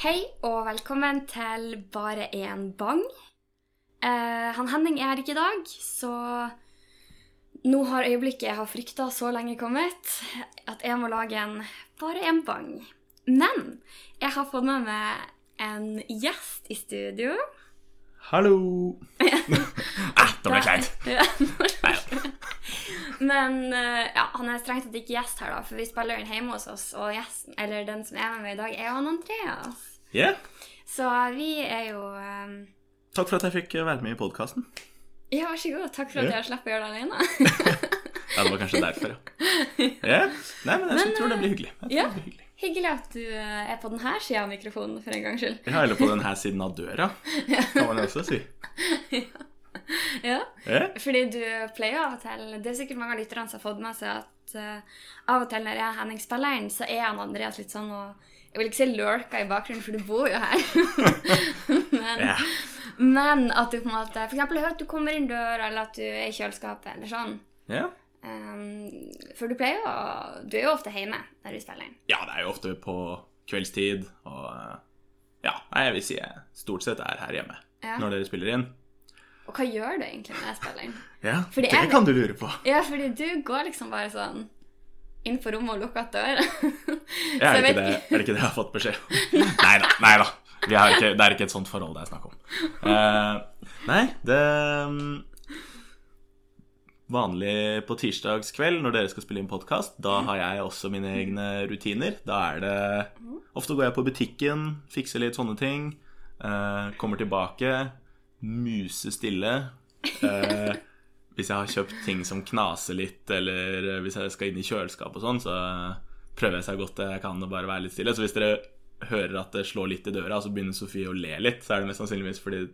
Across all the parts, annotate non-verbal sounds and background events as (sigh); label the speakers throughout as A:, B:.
A: Hei og velkommen til Bare én bang. Eh, han Henning er her ikke i dag, så nå har øyeblikket jeg har frykta så lenge kommet, at jeg må lage en Bare én bang. Men jeg har fått med meg en gjest i studio.
B: Hallo! (laughs) ah, det ble kleint.
A: Men eh, ja, han er strengt tatt ikke gjest her, da, for vi spiller inn hjemme hos oss, og gjesten, eller den som er med meg i dag, er jo han Andreas.
B: Yeah.
A: Så vi er jo eh,
B: Takk for at jeg fikk være med i podkasten.
A: Ja, vær så god. Takk for at
B: yeah.
A: jeg slapp å gjøre det alene. (laughs)
B: Ja, det var kanskje derfor, ja. Yeah. Nei, men jeg
A: Men,
B: tror det blir hyggelig. Jeg tror
A: ja.
B: det blir hyggelig.
A: Hyggelig at du eh, er på denne sida av mikrofonen, for en gangs skyld.
B: Ja, eller på denne siden av døra, kan man jo også si. (laughs)
A: Ja, (laughs)
B: Yeah.
A: fordi du pleier av og til Det er sikkert mange av lytterne som har fått med seg at uh, av og til når jeg er Henning spiller inn, så er han Andreas litt sånn og Jeg vil ikke si lurka i bakgrunnen, for du bor jo her. (laughs) men,
B: Ja.
A: men at du på en måte For eksempel hører at du kommer inn døra, eller at du er i kjøleskapet, eller sånn.
B: Ja.
A: Um, for du pleier jo Du er jo ofte hjemme når du spiller inn.
B: ja, det er jo ofte på kveldstid, og eh, ja, jeg vil si jeg stort sett er her hjemme
A: Ja.
B: når dere spiller inn.
A: Og hva gjør du egentlig når jeg spiller inn? (laughs)
B: Ja,
A: Fordi
B: det
A: jeg-
B: kan du lure på.
A: Ja, fordi du går liksom bare sånn inn på rommet og lukker døra. (laughs)
B: Ja, er, det ikke det, er det ikke det jeg har fått beskjed om? (laughs) Nei da. Nei da. Vi har ikke, det er ikke et sånt forhold det er snakk om. Uh, nei, det um, Vanlig på tirsdagskveld når dere skal spille inn podkast, da har jeg også mine egne rutiner. Da er det Ofte går jeg på butikken, fikser litt sånne ting. Uh, kommer tilbake, muse stille. Eh, hvis jeg har kjøpt ting som knaser litt, eller hvis jeg skal inn i kjøleskap og sånn, så prøver jeg så godt jeg kan å bare være litt stille. Så hvis dere hører at det slår litt i døra, og så begynner Sofie å le litt, så er det mest sannsynligvis fordi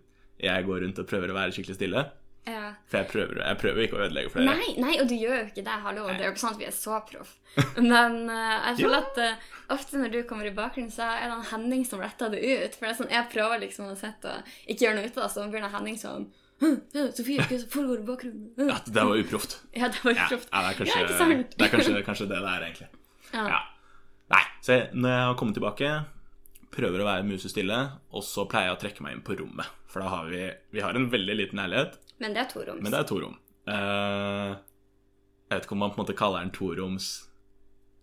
B: jeg går rundt og prøver å være skikkelig stille.
A: Ja.
B: For jeg prøver, jeg prøver ikke å ødelegge for dere.
A: Nei, nei, og du gjør jo ikke det. Hallo. Det er jo ikke sånn at vi er så proff. Men uh, jeg føler at uh, ofte når du kommer i bakgrunnen, så er det en Henning som retter det ut. For det er sånn, jeg prøver liksom å sette og ikke gjøre noe ut av det, så begynner Henning sånn «Hm, ja, Sofie, hva foregår i bakgrunnen? Hm». (laughs)
B: Ja, det var uproft.
A: Ja, det var uproft.
B: Ja, ja, det er kanskje
A: Ja, ikke sant?
B: det, er kanskje, (laughs) kanskje det det er, egentlig.
A: Ja.
B: Ja. Nei, så jeg, når jeg har kommet tilbake, prøver å være musestille, og så pleier jeg å trekke meg inn på rommet. For da har vi, vi har en veldig liten leilighet,
A: Men det er to roms.
B: men det er to rom. Eh, jeg vet ikke om man på en måte kaller den toroms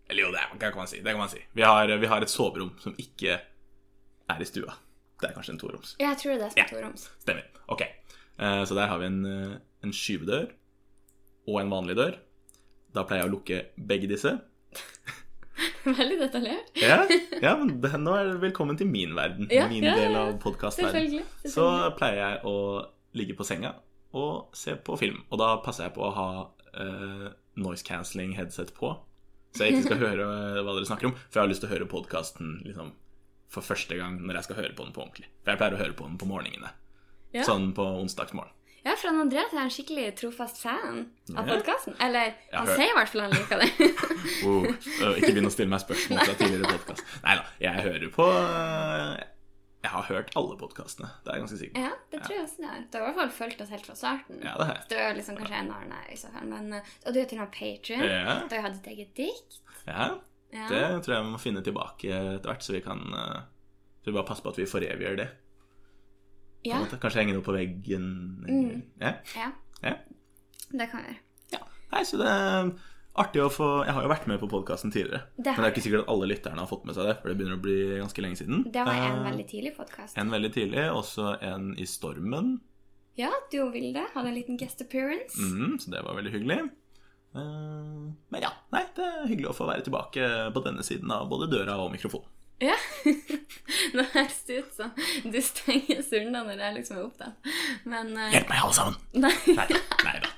B: Eller jo, det, kan man si. Det kan man si. Vi har, vi har et soverom som ikke er i stua. Det er kanskje en toroms.
A: Jeg tror det er som
B: Ja.
A: to.
B: Stemmer. Ok. Uh, så der har vi en, eh, en skyvedør og en vanlig dør. Da pleier jeg å lukke begge disse. (laughs)
A: Veldig detaljert. (laughs)
B: Ja, ja men det, nå er det velkommen til min verden.
A: Ja,
B: min
A: ja,
B: del av.
A: Selvfølgelig.
B: Så pleier jeg å ligge på senga og se på film. Og da passer jeg på å ha uh, noise cancelling headset på, så jeg ikke skal (laughs) høre hva dere snakker om. For jeg har lyst til å høre podkasten liksom, for første gang når jeg skal høre på den på ordentlig. For jeg pleier å høre på den på morgenene.
A: Ja.
B: Sånn på onsdagsmorgen.
A: Ja, for han Andreas er en skikkelig trofast fan av podkasten. Eller han sier i hvert fall han liker det. (laughs)
B: Øh, Ikke begynn å stille meg spørsmål fra tidligere podkast. Nei da, jeg hører på øh, Jeg har hørt alle podkastene. Det er jeg ganske sikker på.
A: ja, det tror jeg også det er. Du har i hvert fall fulgt oss helt fra starten.
B: Ja, det har jeg.
A: Du er liksom kanskje en av i så fall, men eh, Og du er til og med Patrion.
B: Ja.
A: Du har hatt ditt eget dikt.
B: Ja,
A: Ja.
B: det tror jeg vi må finne tilbake etter hvert, så vi kan øh, Så vi bare passer på at vi foreviger det.
A: Ja.
B: Kanskje henge det opp på veggen.
A: Mm.
B: Ja.
A: ja.
B: ja.
A: Det kan vi gjøre.
B: Nei, så det er artig å få Jeg har jo vært med på podkasten tidligere.
A: Det
B: men det er ikke sikkert at alle lytterne har fått med seg det, for det begynner å bli ganske lenge siden.
A: Det var en
B: Eh,
A: veldig tidlig podkast.
B: en veldig tidlig, også en i Stormen.
A: Ja, du og Vilde hadde en liten guest appearance.
B: Mm, så det var veldig hyggelig. Eh, men ja, nei, det er hyggelig å få være tilbake på denne siden av både døra og mikrofonen.
A: Ja. (laughs) Nå høres det ut som du stenger surna når jeg liksom er opptatt. Men eh,
B: Hjelp meg, alle sammen!
A: Nei.
B: Nei da.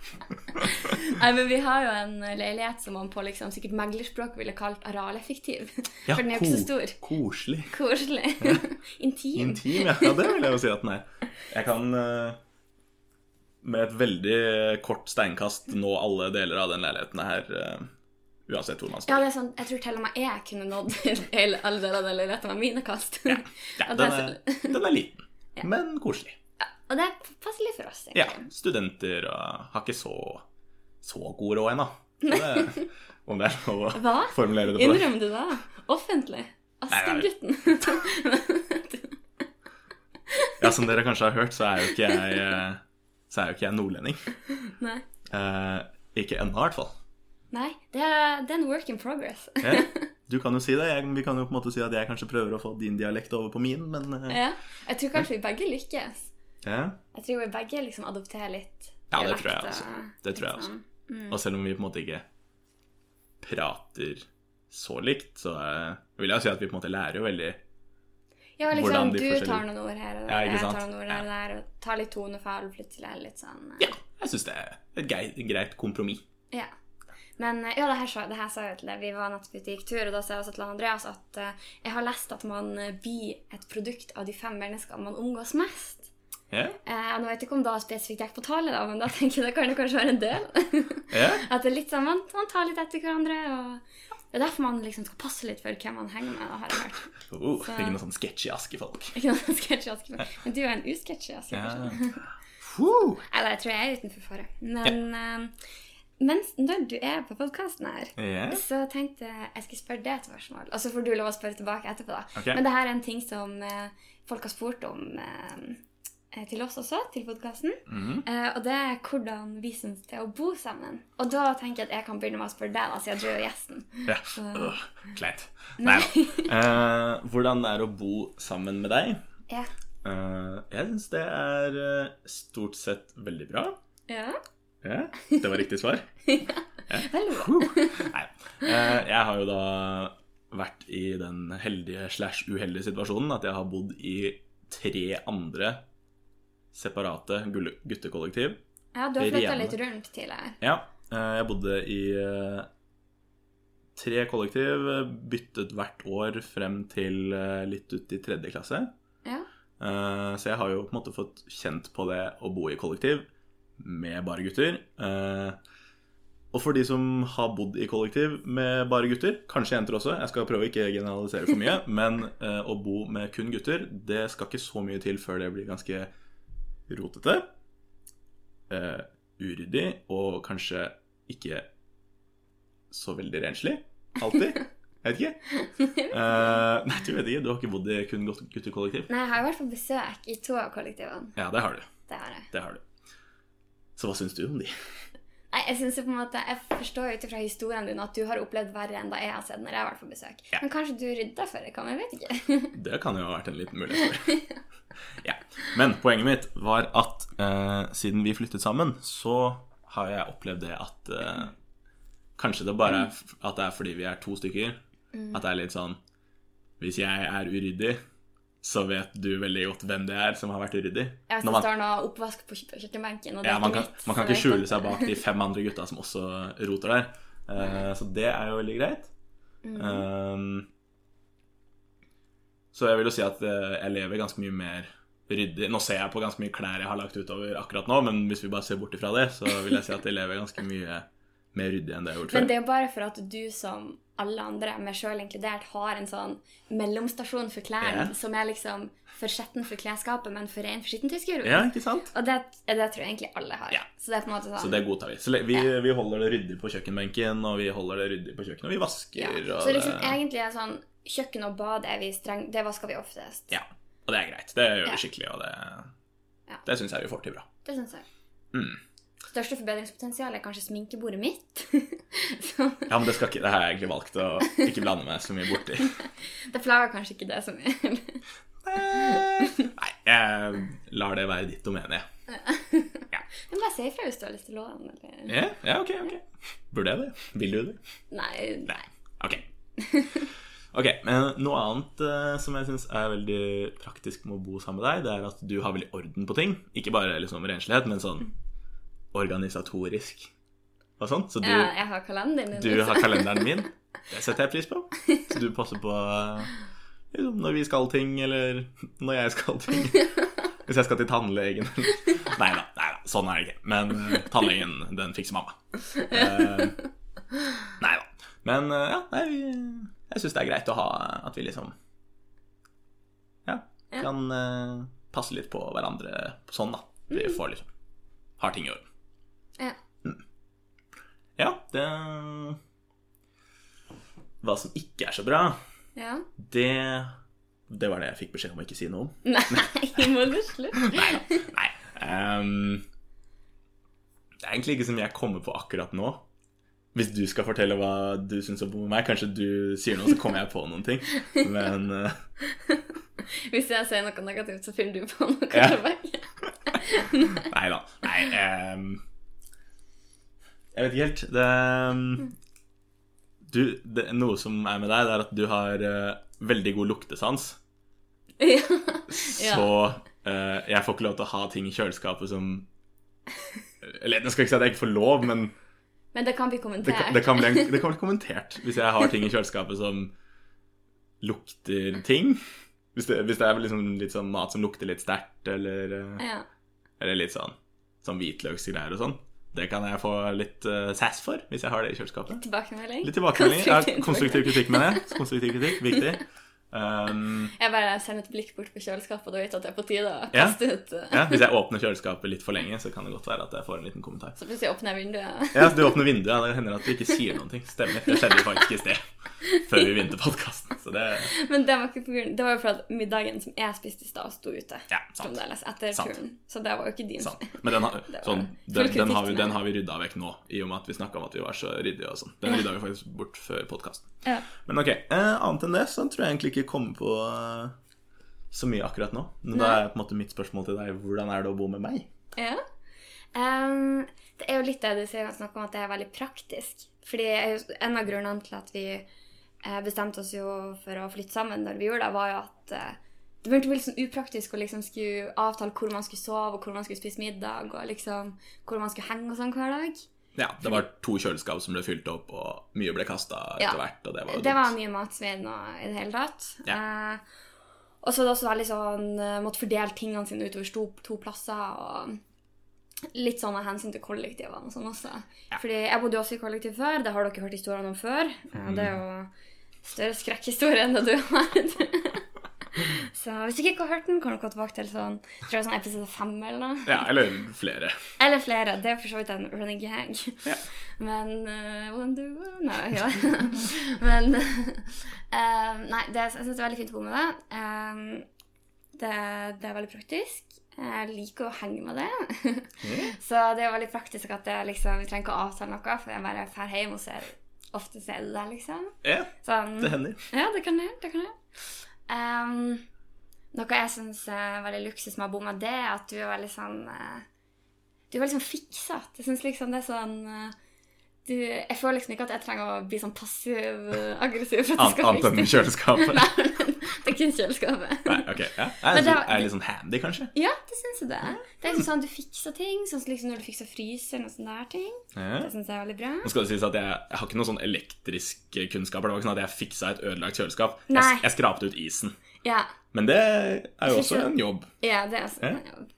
B: (laughs) Nei
A: men vi har jo en leilighet som man på liksom sikkert meglerspråk ville kalt arealeffektiv.
B: Ja,
A: For den er jo ikke så stor.
B: Koselig.
A: Koselig. (laughs) Intim.
B: Intim, ja. ja. Det vil jeg jo si at den er. Jeg kan eh, med et veldig kort steinkast nå alle deler av den leiligheten her, eh, uansett hvor man
A: Ja, det er sånn, Jeg tror til og med jeg kunne nådd (laughs) alle deler av den leiligheten med mine kast.
B: Ja, ja den, er, den er liten, men koselig.
A: Og det er passelig for oss. egentlig.
B: Ja, studenter uh, har ikke så, så god råd ennå. (laughs) Om det er lov å
A: Hva?
B: formulere det på.
A: Innrømmer du det? Offentlig?
B: Nei, nei.
A: Askegutten? (laughs)
B: Ja, som dere kanskje har hørt, så er jo ikke jeg, eh, så er jo ikke jeg nordlending.
A: Nei.
B: Uh, ikke ennå, i hvert fall.
A: Nei, det er, det er en work in progress.
B: Ja, (laughs) du kan jo si det. Jeg, vi kan jo på en måte si at jeg kanskje prøver å få din dialekt over på min, men uh,
A: ja. Jeg tror kanskje vi begge lykkes.
B: Ja.
A: Jeg tror vi begge liksom adopterer litt
B: Ja, det tror jeg
A: og
B: også. Det tror jeg
A: liksom.
B: Og selv om vi på en måte ikke prater så likt, så eh, vil jeg si at vi på en måte lærer jo veldig
A: Ja, liksom du
B: forskjellige-
A: tar noen ord her og der,
B: Ja,
A: jeg tar noen ord her og der, og tar litt tonefall plutselig. er Litt sånn eh,
B: Ja, jeg syns det er et greit, greit kompromiss.
A: Ja. Men eh, ja, det her, sa, det her sa jeg jo til deg. Vi var nettopp ute og gikk tur, og da sa jeg også til Andreas at uh, jeg har lest at man blir et produkt av de fem menneskene man omgås mest.
B: Ja,
A: Eh, nå vet jeg ikke om da spesifikt jeg på tale, da, men da tenker jeg det kan det kanskje være en del.
B: yeah. (laughs)
A: at det er litt sånn, man, man tar litt etter hverandre, og det er derfor man liksom skal passe litt for hvem man henger med, da, har jeg hørt.
B: Oh,
A: Så- (laughs)
B: ikke noe sånn sketchy askefolk.
A: Ikke noe sketchy-aske Men du er en usketchy-aske
B: Ja. Eller (laughs)
A: Nei, da, jeg tror jeg er utenfor fare. Men eh, mens når du er på podkasten her,
B: yeah.
A: så tenkte jeg jeg skulle spørre deg et spørsmål. Og så får du lov å spørre tilbake etterpå, da.
B: Okay.
A: Men det her er en ting som eh, folk har spurt om eh, til oss også, til podkasten.
B: Mhm.
A: og det er hvordan vi syns det er å bo sammen. Og da tenker jeg at jeg kan begynne med å spørre deg, siden du er gjesten.
B: Ja. Øh, kleint. Nei. Eh, hvordan det er å bo sammen med deg?
A: Ja.
B: Uh, jeg syns det er eh, stort sett veldig bra.
A: ja.
B: Ja, Det var riktig svar?
A: Veldig bra.
B: Uh, Nei. Eh, jeg har jo da vært i den heldige slash uheldige situasjonen at jeg har bodd i tre andre separate guttekollektiv.
A: Ja, du har flytta litt rundt tidligere.
B: Ja, eh, jeg bodde i eh, tre kollektiv, byttet hvert år frem til eh, litt ut i tredje klasse.
A: Ja.
B: Så jeg har jo på en måte fått kjent på det å bo i kollektiv med bare gutter. Og for de som har bodd i kollektiv med bare gutter, kanskje jenter også, jeg skal prøve å ikke generalisere for mye, (laughs) men å bo med kun gutter, det skal ikke så mye til før det blir ganske rotete, eh, uryddig og kanskje ikke så veldig renslig. Alltid. (laughs) Jeg vet ikke. Uh, (laughs) nei, du vet ikke. Du har ikke bodd i kun gut- guttekollektiv?
A: Nei, jeg har hvert fall besøk i to av kollektivene.
B: Ja, det har du.
A: Det har jeg.
B: Det har du. Så hva syns du om de?
A: Jeg synes på en måte, jeg forstår ut ifra historien din at du har opplevd verre enn da jeg har sett når jeg har vært på besøk.
B: Ja.
A: Men kanskje du rydda for det? Kan jeg vet ikke. (laughs)
B: Det kan jo ha vært en liten mulighet for. Ja. Men poenget mitt var at eh, siden vi flyttet sammen, så har jeg opplevd det at eh, Kanskje det bare er at det er fordi vi er to stykker. At det er litt sånn Hvis jeg er uryddig, så vet du veldig godt hvem det er som har vært uryddig.
A: Ja, vet det
B: man-
A: står noe oppvask på kjø- kjøkkenbenken, og det
B: Ja, man kan, man kan ikke skjule seg bak de (laughs) fem andre gutta som også roter der. Uh, så det er jo veldig greit.
A: Mm.
B: Um, så jeg vil jo si at eh, jeg lever ganske mye mer ryddig. Nå ser jeg på ganske mye klær jeg har lagt utover akkurat nå, men hvis vi bare ser bort ifra det, så vil jeg si at jeg lever ganske mye mer ryddig enn det jeg har gjort før.
A: Men det er bare for at du som alle andre, meg sjøl inkludert, har en sånn mellomstasjon for klærne
B: yeah.
A: som er liksom for skjetten for klesskapet, men for ren for skittentøyskurven.
B: Ja, ikke sant?
A: Og det, det tror jeg egentlig alle har.
B: Ja.
A: Så det er på en måte sånn
B: Så det godtar vi. Så vi, vi, vi holder det ryddig på kjøkkenbenken, og vi holder det ryddig på kjøkkenet, og vi vasker
A: ja.
B: og
A: Så liksom egentlig er sånn Kjøkken og bad er vi streng Det vasker vi oftest.
B: Ja. Og det er greit. Det gjør
A: Ja.
B: vi skikkelig, og det,
A: Ja.
B: det syns jeg vi får til bra.
A: Det syns jeg.
B: Mm.
A: Største forbedringspotensial er kanskje sminkebordet mitt. (laughs) så,
B: Ja, men det, skal ikke, det har jeg egentlig valgt å ikke blande meg så mye borti. (laughs)
A: det plager kanskje ikke det så mye.
B: Nei, jeg lar det være ditt domene, jeg. (laughs)
A: Men bare si ifra hvis du har lyst til å låne. Eller...
B: Ja, ja, ok, ok. Burde jeg det? Vil du det?
A: Nei,
B: Nei. Ok. Ok, men Noe annet uh, som jeg syns er veldig praktisk med å bo sammen med deg, det er at du har veldig orden på ting. Ikke bare liksom renslighet, men sånn organisatorisk og sånt. Så du,
A: ja, jeg har kalenderen din.
B: du har kalenderen min. (laughs) Det setter jeg pris på. Så du passer på eh, liksom, når vi skal ting, eller når jeg skal ting. Hvis jeg skal til tannlegen. (laughs) Nei da, nei da, sånn er det ikke. Men eh, tannlegen, den fikser mamma. Eh, nei da. Men ja, nei, jeg syns det er greit å ha at vi liksom Ja, kan eh, passe litt på hverandre sånn, da. Vi får liksom Har ting i orden.
A: Ja.
B: Det Hva som ikke er så bra,
A: ja.
B: det Det var det jeg fikk beskjed om å ikke si noe om. (laughs)
A: Nei, må du slutte?
B: Nei. Nei. Um, det er egentlig ikke mye jeg kommer på akkurat nå. Hvis du skal fortelle hva du syns om meg, kanskje du sier noe, så kommer jeg på noen ting. Men uh... (laughs)
A: Hvis jeg sier noe negativt, så finner du på noe
B: Ja.
A: tilbake. (laughs)
B: Nei da. Nei ehm, Jeg vet ikke helt. Det, ehm, du, det Noe som er med deg, det er at du har uh, veldig god luktesans. (laughs)
A: ja.
B: Så uh, jeg får ikke lov til å ha ting i kjøleskapet som Eller jeg skal ikke si at jeg ikke får lov, men
A: Men det kan bli kommentert.
B: Det, det, kan bli, det kan bli kommentert hvis jeg har ting i kjøleskapet som lukter ting. Hvis det, hvis det er liksom litt sånn mat som lukter litt sterkt, eller, eh,
A: Ja.
B: eller litt sånn, sånn hvitløksgreier og sånn. Det kan jeg få litt uh, sass for hvis jeg har det i kjøleskapet.
A: Litt Tilbakemelding.
B: Litt tilbakemelding. Ja,
A: Konstruktiv
B: konstruktiv kritikk, mener jeg. Konstruktiv kritikk, viktig. Um,
A: Jeg bare sender et blikk bort på kjøleskapet, og da vet jeg at det er på tide å
B: Ja.
A: kaste ut eh.
B: ja, hvis jeg åpner kjøleskapet litt for lenge, så kan det godt være at jeg får en liten kommentar.
A: Så plutselig åpner jeg vinduet.
B: Ja, du åpner vinduet, og det hender at du ikke sier noen ting. Stemmer. Det skjedde jo faktisk i sted. Før vi begynte podkasten. Det
A: Men det var, ikke på grunn, det var jo for at middagen som jeg spiste i stad, sto ute.
B: Ja.
A: Fremdeles, etter
B: Sant.
A: turen. Så det var jo ikke din
B: Sant. Men den har, (laughs) sånn, den, den, har vi, den har vi rydda vekk nå, i og med at vi snakka om at vi var så ryddige og sånn. Den rydda vi faktisk bort før podkasten.
A: Ja.
B: Men ok, eh, annet enn det så tror jeg egentlig ikke kommer på eh, så mye akkurat nå. Men da er på en måte mitt spørsmål til deg hvordan er det å bo med meg?
A: Ja. Um, det er jo litt det du sier, å om at det er veldig praktisk. Fordi en av grunnene til at vi eh, bestemte oss jo for å flytte sammen når vi gjorde det, var jo at eh, det begynte å bli litt sånn upraktisk å liksom skulle avtale hvor man skulle sove, og hvor man skulle spise middag, og liksom hvor man skulle henge og sånn hver dag.
B: Ja, det var to kjøleskap som ble fylt opp, og mye ble kasta
A: Ja.
B: etter hvert, og det var
A: Det var mye matsvinn og i det hele tatt.
B: Ja.
A: Eh, og så det også veldig sånn eh, Måtte fordele tingene sine utover to, to plasser. og Litt sånn av hensyn til kollektivene og sånn også.
B: Ja.
A: Fordi jeg bodde også i kollektiv før. Det har dere hørt historiene om før. Eh,
B: Mm.
A: Det er jo større skrekkhistorie enn det du har. (laughs) så hvis dere ikke har hørt den, kan dere gå tilbake til sånn, tror er sånn episode fem eller noe.
B: Ja, eller flere.
A: Eller flere. Det er for så vidt en running gag.
B: Ja.
A: Men uh, Wonder Woman (laughs) ja. Men uh, Nei, det, jeg syns det er veldig fint å bo med det. Um, det. Det er veldig praktisk. Jeg liker å henge med det. (laughs) så det er veldig praktisk at det, liksom, vi trenger ikke å avtale noe, for jeg bare drar hjem og ser ofte ser du det, liksom.
B: Ja,
A: Sånn,
B: det hender.
A: ja, det kan jeg. Det kan jeg. Ehm, noe jeg syns er veldig luksus med å bo med det, er at du er veldig sånn eh, Du er veldig sånn fiksete. Jeg syns liksom det er sånn eh, du, Jeg føler liksom ikke at jeg trenger å bli sånn passiv-aggressiv for at du skal
B: Annet enn kjøleskapet. (laughs)
A: Nei, men det er kun kjøleskapet.
B: Nei, ok. Ja. Er,
A: det
B: er jeg litt sånn handy, kanskje?
A: Ja, det syns jeg det. Det er liksom sånn du fikser ting, sånn som liksom når du fikser fryseren og sånne der ting.
B: Ja.
A: Det syns jeg er veldig bra.
B: Nå skal det sies at jeg, jeg har ikke noen sånn elektriske kunnskaper. Det var ikke sånn at jeg fiksa et ødelagt kjøleskap. Jeg, jeg skrapte ut isen.
A: Ja,
B: Men det er jo også en jobb.
A: ja det er også en jobb.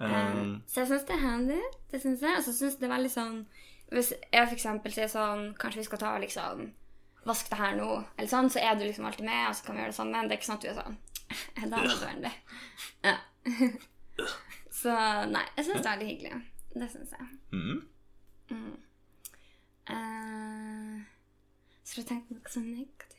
B: Um,
A: Så jeg syns det er handy. Det synes jeg. Og så syns det er veldig sånn Hvis jeg eksempel sier sånn Kanskje vi skal ta liksom Vask det her nå, eller sånn, så er du liksom alltid med, og så kan vi gjøre det sammen. Det er ikke sånn at du er sånn (laughs) Er det nødvendig? Ja. (laughs) Så nei, jeg syns det er veldig hyggelig. Det syns jeg.
B: mm.
A: Eh, så jeg tenkte noe sånn negativt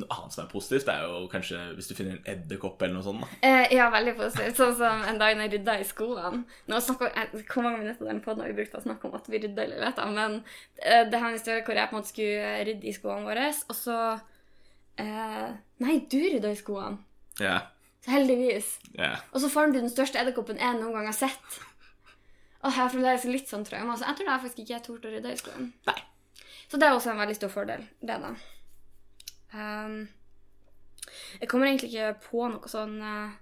B: Noe annet som er positivt, det er jo kanskje hvis du finner en edderkopp eller noe sånt. da.
A: Eh, ja, veldig positivt. Sånn som en dag når jeg rydda i skoene. Nå snakker, jeg, Hvor mange minutter den podden har vi brukt på å snakke om at vi rydda i leiligheter? Men eh, det er en historie hvor jeg på en måte skulle rydde i skoene våre, og så eh, Nei, du rydda i skoene.
B: Ja,
A: Så heldigvis.
B: ja.
A: Og så fant du den største edderkoppen jeg noen gang har sett. Og her fremdeles litt sånn traume. Så jeg tror det er faktisk ikke jeg torde å rydde i skoene.
B: Nei.
A: Så det er også en veldig stor fordel. Det da. Um, jeg kommer egentlig ikke på noe sånn uh,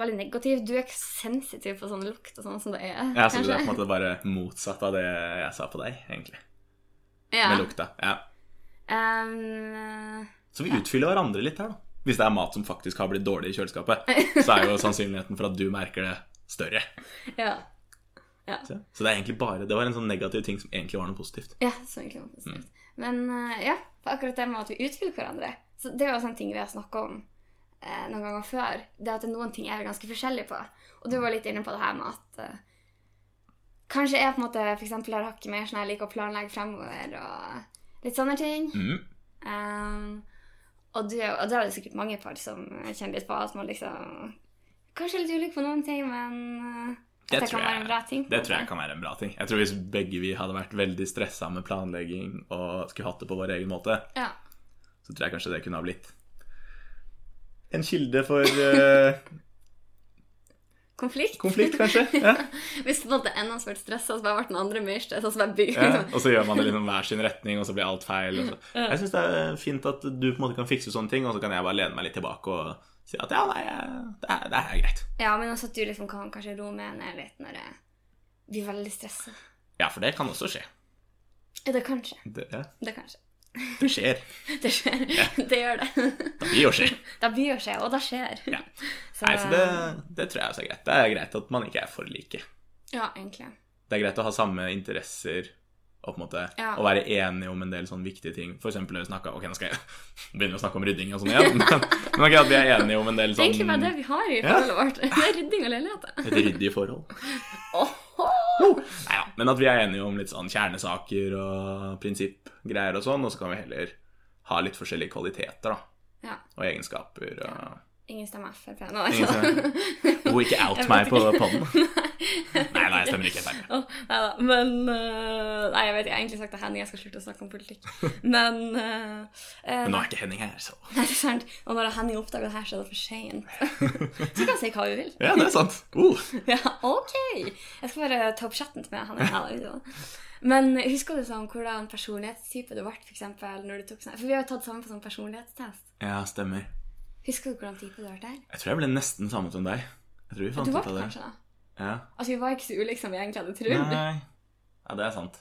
A: veldig negativt. Du er ikke sensitiv på sånn lukt og sånn som det er.
B: ja så det er på en måte bare motsatt av det jeg sa på deg, egentlig.
A: ja.
B: Med lukta. Ja.
A: Um,
B: Så vi utfyller hverandre litt her, da. Hvis det er mat som faktisk har blitt dårlig i kjøleskapet, så er jo sannsynligheten for at du merker det, større.
A: ja.
B: Så så det er egentlig bare Det var en sånn negativ ting som egentlig var noe positivt.
A: Ja, som egentlig var positivt. Mm. Men uh, ja, på akkurat det med at vi utfyller hverandre. Så Det er jo sånne ting vi har snakka om eh, noen ganger før. Det at det er noen ting er vi ganske forskjellige på. Og du var litt inne på det her med at eh, Kanskje jeg på en måte for eksempel har hakket mer sånn jeg liker å planlegge fremover og litt sånne ting.
B: Mm.
A: Um, Og, du, og det er det sikkert mange par som kjenner litt på at man liksom Kanskje er litt ulik på noen ting, men uh,
B: Det
A: det
B: tror
A: kan
B: jeg-
A: være en bra ting.
B: Det tror jeg kan være en bra ting. Jeg tror Hvis begge vi hadde vært veldig stressa med planlegging og skulle hatt det på vår egen måte,
A: Ja.
B: så tror jeg kanskje det kunne ha blitt en kilde for uh, (laughs)
A: Konflikt.
B: konflikt, kanskje. Ja. (laughs)
A: Hvis på en måte en av oss ble stressa, så bare ble den andre mer stressa.
B: Ja. Og så gjør man det liksom hver sin retning, og så blir alt feil. Og så. Jeg syns det er fint at du på en måte kan fikse sånne ting, og så kan jeg bare lene meg litt tilbake og si at ja, nei, det er, det er greit.
A: Ja, men også at du liksom kan kanskje roe meg ned litt når jeg blir veldig stressa.
B: Ja, for det kan også skje.
A: Ja, det kan skje.
B: Det, ja,
A: Det kan skje.
B: det skjer. (laughs)
A: Det skjer. Det gjør det.
B: Det blir jo skje. (laughs)
A: Det blir å skje, og det skjer.
B: Ja. (laughs)
A: Så,
B: Nei, så det, det tror jeg også er greit. Det er greit at man ikke er for like.
A: Ja, egentlig.
B: Det er greit å ha samme interesser og på en måte
A: Ja.
B: å være enige om en del sånne viktige ting. For eksempel når vi snakket, Ok, nå skal jeg (laughs) begynne å snakke om rydding og sånn igjen, (laughs) men, men ok, at vi er enige om en del
A: er egentlig bare
B: sånn
A: det vi har i
B: Ja.
A: forholdet vårt. (laughs) Det er rydding og leiligheter.
B: et ryddig forhold. Nei, ja, men at vi er enige om litt sånn kjernesaker og prinsippgreier og sånn, og så kan vi heller ha litt forskjellige kvaliteter da,
A: Ja.
B: og egenskaper. Og,
A: Ingen stemmer Frp nå.
B: Stemmer. (laughs) og ikke out meg på poden. (laughs) Nei, nei, jeg stemmer ikke Frp.
A: Oh, nei da, men uh, Nei, jeg vet jeg har egentlig sagt til Henning jeg skal slutte å snakke om politikk. (laughs) Men øh,
B: Men nå er ikke Henning her, så
A: Nei, det er sant. Og når Henning oppdager det her, så er det for seint. Så kan jeg si hva vi vil.
B: Ja, det er sant. Uh.
A: Ja, ok! Jeg skal bare ta opp chatten med Henning. her, liksom. Men husker du sånn hvordan personlighetstype du ble, for eksempel, når du tok sånn For vi har jo tatt sammen på sånn personlighetstest.
B: Ja, stemmer.
A: Husker du hvor lang tid det har vært der?
B: Jeg tror jeg ble nesten samme som deg. Jeg tror vi fant ut av det.
A: kanskje da.
B: Ja.
A: Altså, vi var ikke så ulike som vi egentlig hadde trodd. Nei.
B: Ja, det er sant.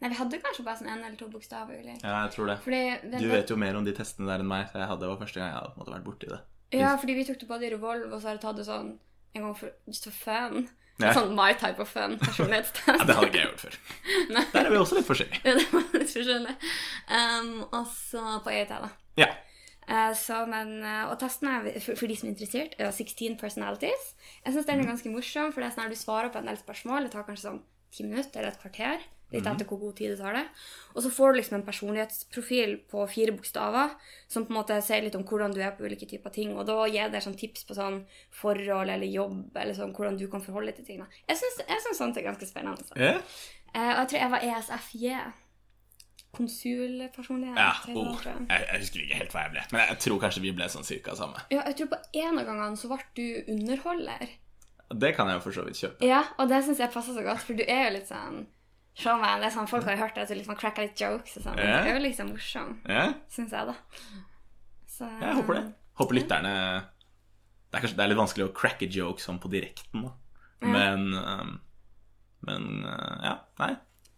A: Nei, vi hadde kanskje bare sånn en eller to bokstaver ulike.
B: Ja, jeg tror det.
A: Fordi den,
B: Du vet jo mer om de testene der enn meg, så jeg hadde, det var første gang jeg hadde måte vært borti det.
A: Ja, fordi vi tok det både i Revolve, og så har jeg tatt det sånn en gang for just for fun.
B: Ja.
A: Sånn my type of fun personlighetstest. (laughs)
B: Ja, det hadde ikke jeg gjort før. Der er vi også litt forskjellige. (laughs)
A: Ja, det var litt forskjellig. Um, og så på EIT, da.
B: Ja.
A: Eh, så, men, eh, og testen er, for, for de som er interessert, er 16 personalities. Jeg syns den er ganske morsom, for det er sånn at du svarer på en del spørsmål. Det tar kanskje sånn ti minutter eller et kvarter. Litt etter hvor god tid det tar det. Og så får du liksom en personlighetsprofil på fire bokstaver som på en måte sier litt om hvordan du er på ulike typer ting. Og da gir det sånn tips på sånn forhold eller jobb, eller sånn hvordan du kan forholde deg til ting. da. Jeg syns sånt er ganske spennende. Altså. Eh, og jeg tror jeg var ESFJ. Konsulpersonlighet.
B: ja. Oh,
A: jeg.
B: jeg, husker ikke helt hva jeg ble, men jeg tror kanskje vi ble sånn cirka samme.
A: Ja, jeg tror på en av gangene så ble du underholder.
B: Det kan jeg jo for så vidt kjøpe.
A: Ja, og det syns jeg passer så godt, for du er jo litt sånn showman. Det er sånn Folk har hørt deg liksom cracker litt jokes og sånn.
B: Ja.
A: Det er jo liksom morsom,
B: Ja,
A: syns jeg, da. Så,
B: jeg håper det. Håper lytterne Det er kanskje det er litt vanskelig å cracke jokes sånn på direkten, da. Men ja. Men uh, ja, nei.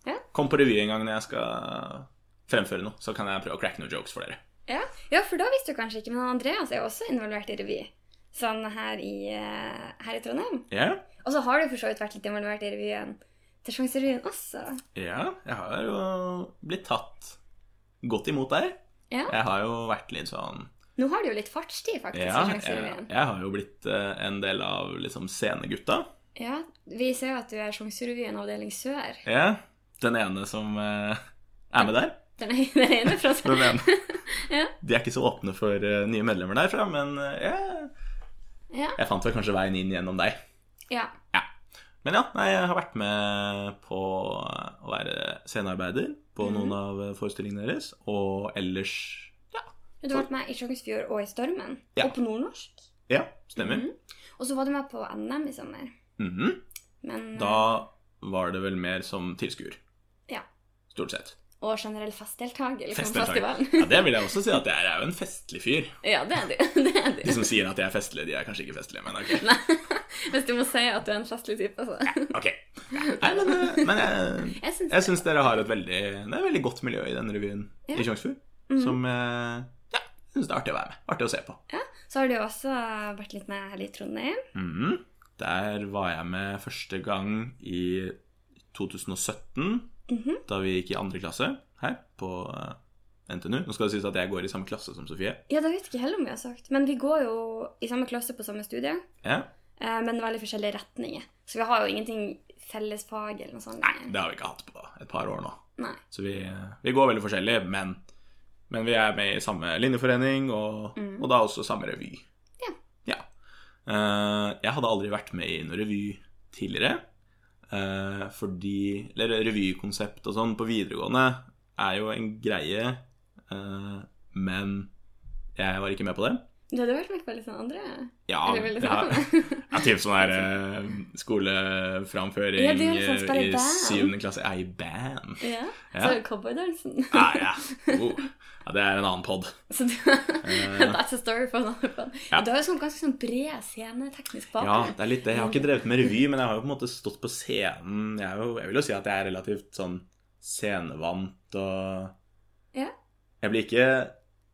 A: Ja.
B: Kom på revy en gang når jeg skal fremføre noe, så kan jeg prøve å cracke noen jokes for dere.
A: Ja. ja, for da visste du kanskje ikke, men Andreas er jo også involvert i revy. Sånn her i, eh, her i Trondheim.
B: Ja,
A: Og så har du for så vidt vært litt involvert i revyen til Sjanserevyen også.
B: ja jeg har jo blitt tatt godt imot der.
A: Ja.
B: Jeg har jo vært litt sånn
A: Nå har du jo litt fartstid, faktisk,
B: Ja,
A: i
B: jeg, jeg har jo blitt eh, en del av liksom scenegutta.
A: Ja, vi ser jo at du er Sjanserevyen avdeling sør.
B: Ja, den ene som eh, er med der.
A: Den er den ene fra (laughs)
B: Den ene. (laughs)
A: Ja.
B: De er ikke så åpne for uh, nye medlemmer derfra, men uh, jeg,
A: Ja.
B: jeg fant vel kanskje veien inn gjennom deg.
A: ja.
B: Ja. Men ja, nei, jeg har vært med på å være scenearbeider på noen av forestillingene deres, og ellers ja.
A: Du har vært med i Sjokkensfjord og i Stormen. Og på nordnorsk.
B: Ja, stemmer.
A: Mhm. Og så var du med på NM i sommer.
B: Mhm.
A: Men,
B: Da var det vel mer som tilskuer. Stort sett.
A: Og generell på festivalen.
B: Ja, det vil jeg også si at jeg er, jeg er jo en festlig fyr. (laughs)
A: ja, det er du. (laughs) Det er
B: De som sier at jeg er festlig, de er kanskje ikke festlige, men ok.
A: Nei, (laughs) Hvis du må si at du er en festlig type, så.
B: Ok. Nei, men, eh, men jeg,
A: Jeg syns
B: jeg syns dere har et veldig, det er veldig godt miljø i denne revyen
A: Ja.
B: i Tjongsfjord. Som eh, ja, syns det er artig å være med. Artig å se på.
A: ja. Så har du jo også vært litt med her i Trondheim.
B: Mm. Der var jeg med første gang i 2017,
A: Mhm.
B: da vi gikk i andre klasse her på eh, NTNU. Nå skal det sies at jeg går i samme klasse som Sofie.
A: Ja, det vet ikke heller om vi har sagt. Men vi går jo i samme klasse på samme studie,
B: Ja.
A: eh, men veldig forskjellige retninger. Så vi har jo ingenting fellesfag eller noe sånt.
B: Nei, det har vi ikke hatt på et par år nå.
A: Nei.
B: Så vi, vi går veldig forskjellig, men Men vi er med i samme linjeforening, og, og da også samme revy.
A: Ja.
B: Ja. Eh, jeg hadde aldri vært med i noen revy tidligere. Eh, fordi Eller revykonsept og sånn på videregående er jo en greie, eh, men jeg var ikke med på det.
A: Du hadde vært med på litt sånn andre
B: Ja,
A: Eller
B: ja, ja typ sånn her (laughs) eh, skoleframføring
A: Ja, sånn,
B: eh,
A: i
B: syvende klasse. Ja, i band.
A: Ja.
B: Ja.
A: Så cowboydansen.
B: Ja, ja. Oh. ja, det er en annen pod. (laughs)
A: Så du, (laughs) That's a story for another pod.
B: Ja.
A: Du har jo sånn ganske sånn bred sceneteknisk
B: Ja, det er litt det. Jeg har ikke drevet med revy, men jeg har jo på en måte stått på scenen. Jeg, er jo, jeg vil jo si at jeg er relativt sånn scenevant og
A: Ja.
B: Jeg blir ikke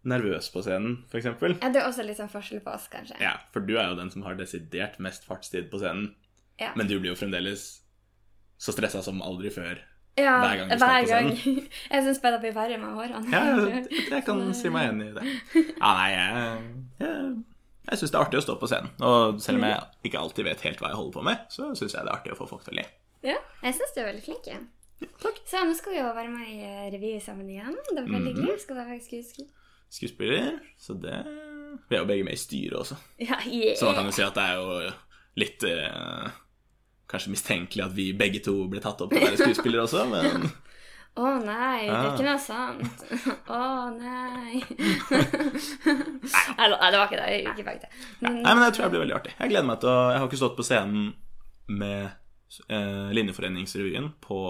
B: nervøs på scenen, f.eks.
A: Ja, det er også litt sånn forskjell på oss, kanskje.
B: Ja, for du er jo den som har desidert mest fartstid på scenen.
A: Ja.
B: Men du blir jo fremdeles så stressa som aldri før.
A: Ja,
B: hver gang du står på
A: gang. (laughs) Jeg syns bare det blir verre med hårene.
B: Ja, jeg, (laughs) jeg kan si meg enig i det. Ja, nei, jeg, jeg, jeg syns det er artig å stå på scenen. Og selv om jeg ikke alltid vet helt hva jeg holder på med, så syns jeg det er artig å få folk til å le.
A: Ja, jeg syns du er veldig flink. Ja.
B: Takk.
A: Så nå skal vi jo være med i revy sammen igjen. Det var veldig hyggelig. Skal være skuespiller.
B: Skuespiller, så det Vi er jo begge med i styret også.
A: Ja, yeah.
B: Så man kan jo si at det er jo litt eh, Kanskje mistenkelig at vi begge to ble tatt opp til å være skuespillere også, men (laughs)
A: Å nei, det er ikke noe sant. Å nei. Nei, det var ikke det. Jeg ikke det. Men,
B: Nei, men jeg tror det blir veldig artig. Jeg gleder meg til å Jeg har ikke stått på scenen med eh, Linjeforeningsrevyen på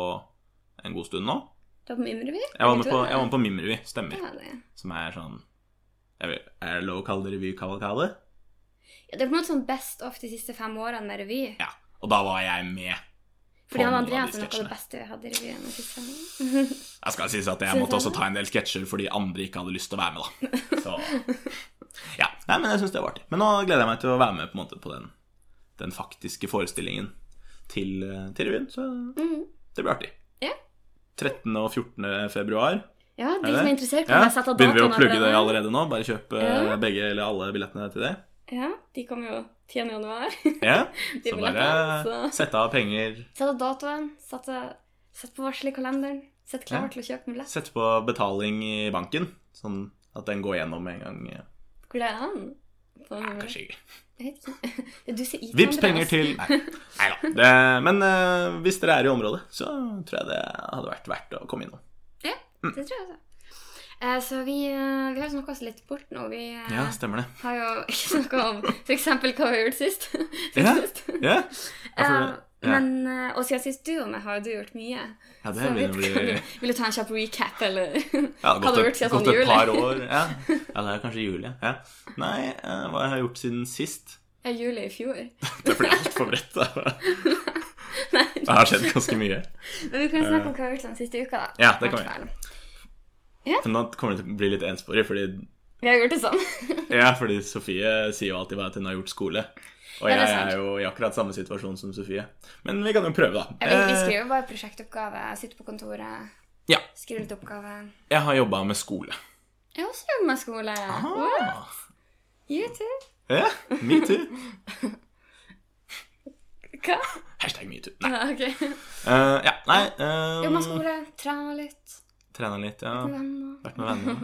B: en god stund nå.
A: Du var på Mimrevy?
B: Jeg var med på, jeg var med på Mimrevy, stemmer.
A: Ja, det.
B: Som er sånn Er det lov å kalle det revykavalkade?
A: Ja, det er på en måte sånn best of de siste fem årene med revy.
B: Ja. Og da var jeg med.
A: Fordi han Andreas er noe av det beste vi hadde i revyen. (laughs)
B: Jeg skal sies at jeg måtte også ta en del sketsjer fordi andre ikke hadde lyst til å være med, da. Så Ja. Nei, men jeg syns det var artig. Men nå gleder jeg meg til å være med på, en måte, på den, den faktiske forestillingen til, eh, til revyen. Så
A: mm.
B: det blir artig.
A: Ja.
B: 13. og 14. februar.
A: Ja, de som er interessert, kan
B: Ja.
A: bare sette datoen
B: Begynner vi å plugge det
A: allerede.
B: nå? Bare kjøp eh,
A: Ja.
B: begge eller alle billettene til det?
A: Ja, de kommer jo 10. januar. (laughs)
B: Ja. (laughs) Så bare
A: så-
B: sette av penger.
A: Sette av datoen, Sette, sett på varsel i kalenderen. Sett klar
B: Ja.
A: til å kjøpe en billett.
B: Sette på betaling i banken, sånn at den går gjennom en gang.
A: Hvor det? På,
B: kanskje ikke. (laughs) Vips penger til (laughs) Nei, nei da. Det, men uh, hvis dere er i området, så tror jeg det hadde vært verdt å komme innom.
A: Ja, det tror jeg også. Uh, så vi, uh, vi har snakka oss litt bort nå. Vi
B: Ja, stemmer det.
A: har jo ikke snakka om f.eks. hva vi har gjort sist. (laughs)
B: Ja,
A: Sist.
B: ja. ja, ja.
A: Men, eh, og siden sist du og meg har jo du gjort mye.
B: ja det
A: Så vil,
B: bli
A: Vil du ta en kjapp recap, eller
B: ja,
A: hva (laughs)
B: har
A: har du
B: gått,
A: gjort siden
B: gått
A: sånn
B: et par år. (laughs) Ja. ja, det er kanskje jul, ja. Nei, eh, hva har jeg gjort siden sist?
A: Ja, juli i fjor. (laughs)
B: Det blir altfor bredt. da. Det har skjedd ganske mye.
A: men vi kan snakke om hva vi har gjort den siste uka, da.
B: Ja, det kan vi.
A: Ja.
B: Men nå kommer det til å bli litt ensporig, fordi,
A: Vi har gjort det sånn.
B: ja, fordi Sofie sier jo alltid bare at hun har gjort skole. Og
A: Ja,
B: jeg er jo i akkurat samme situasjon som Sofie. Men vi kan jo prøve, da.
A: Ja, vi,
B: jo
A: skriver bare prosjektoppgave, sitter på kontoret,
B: Ja.
A: skriver litt oppgave.
B: Jeg har jobba med skole.
A: Jeg har også jobbet med skole. What?
B: Ah.
A: You too?
B: Ja, me too. (laughs)
A: Hva?
B: Hashtag metoo. Nei.
A: Ja, ok.
B: uh, ja, nei um,
A: Jobba med skole, trener litt,
B: Trena litt, ja. Vært med venner.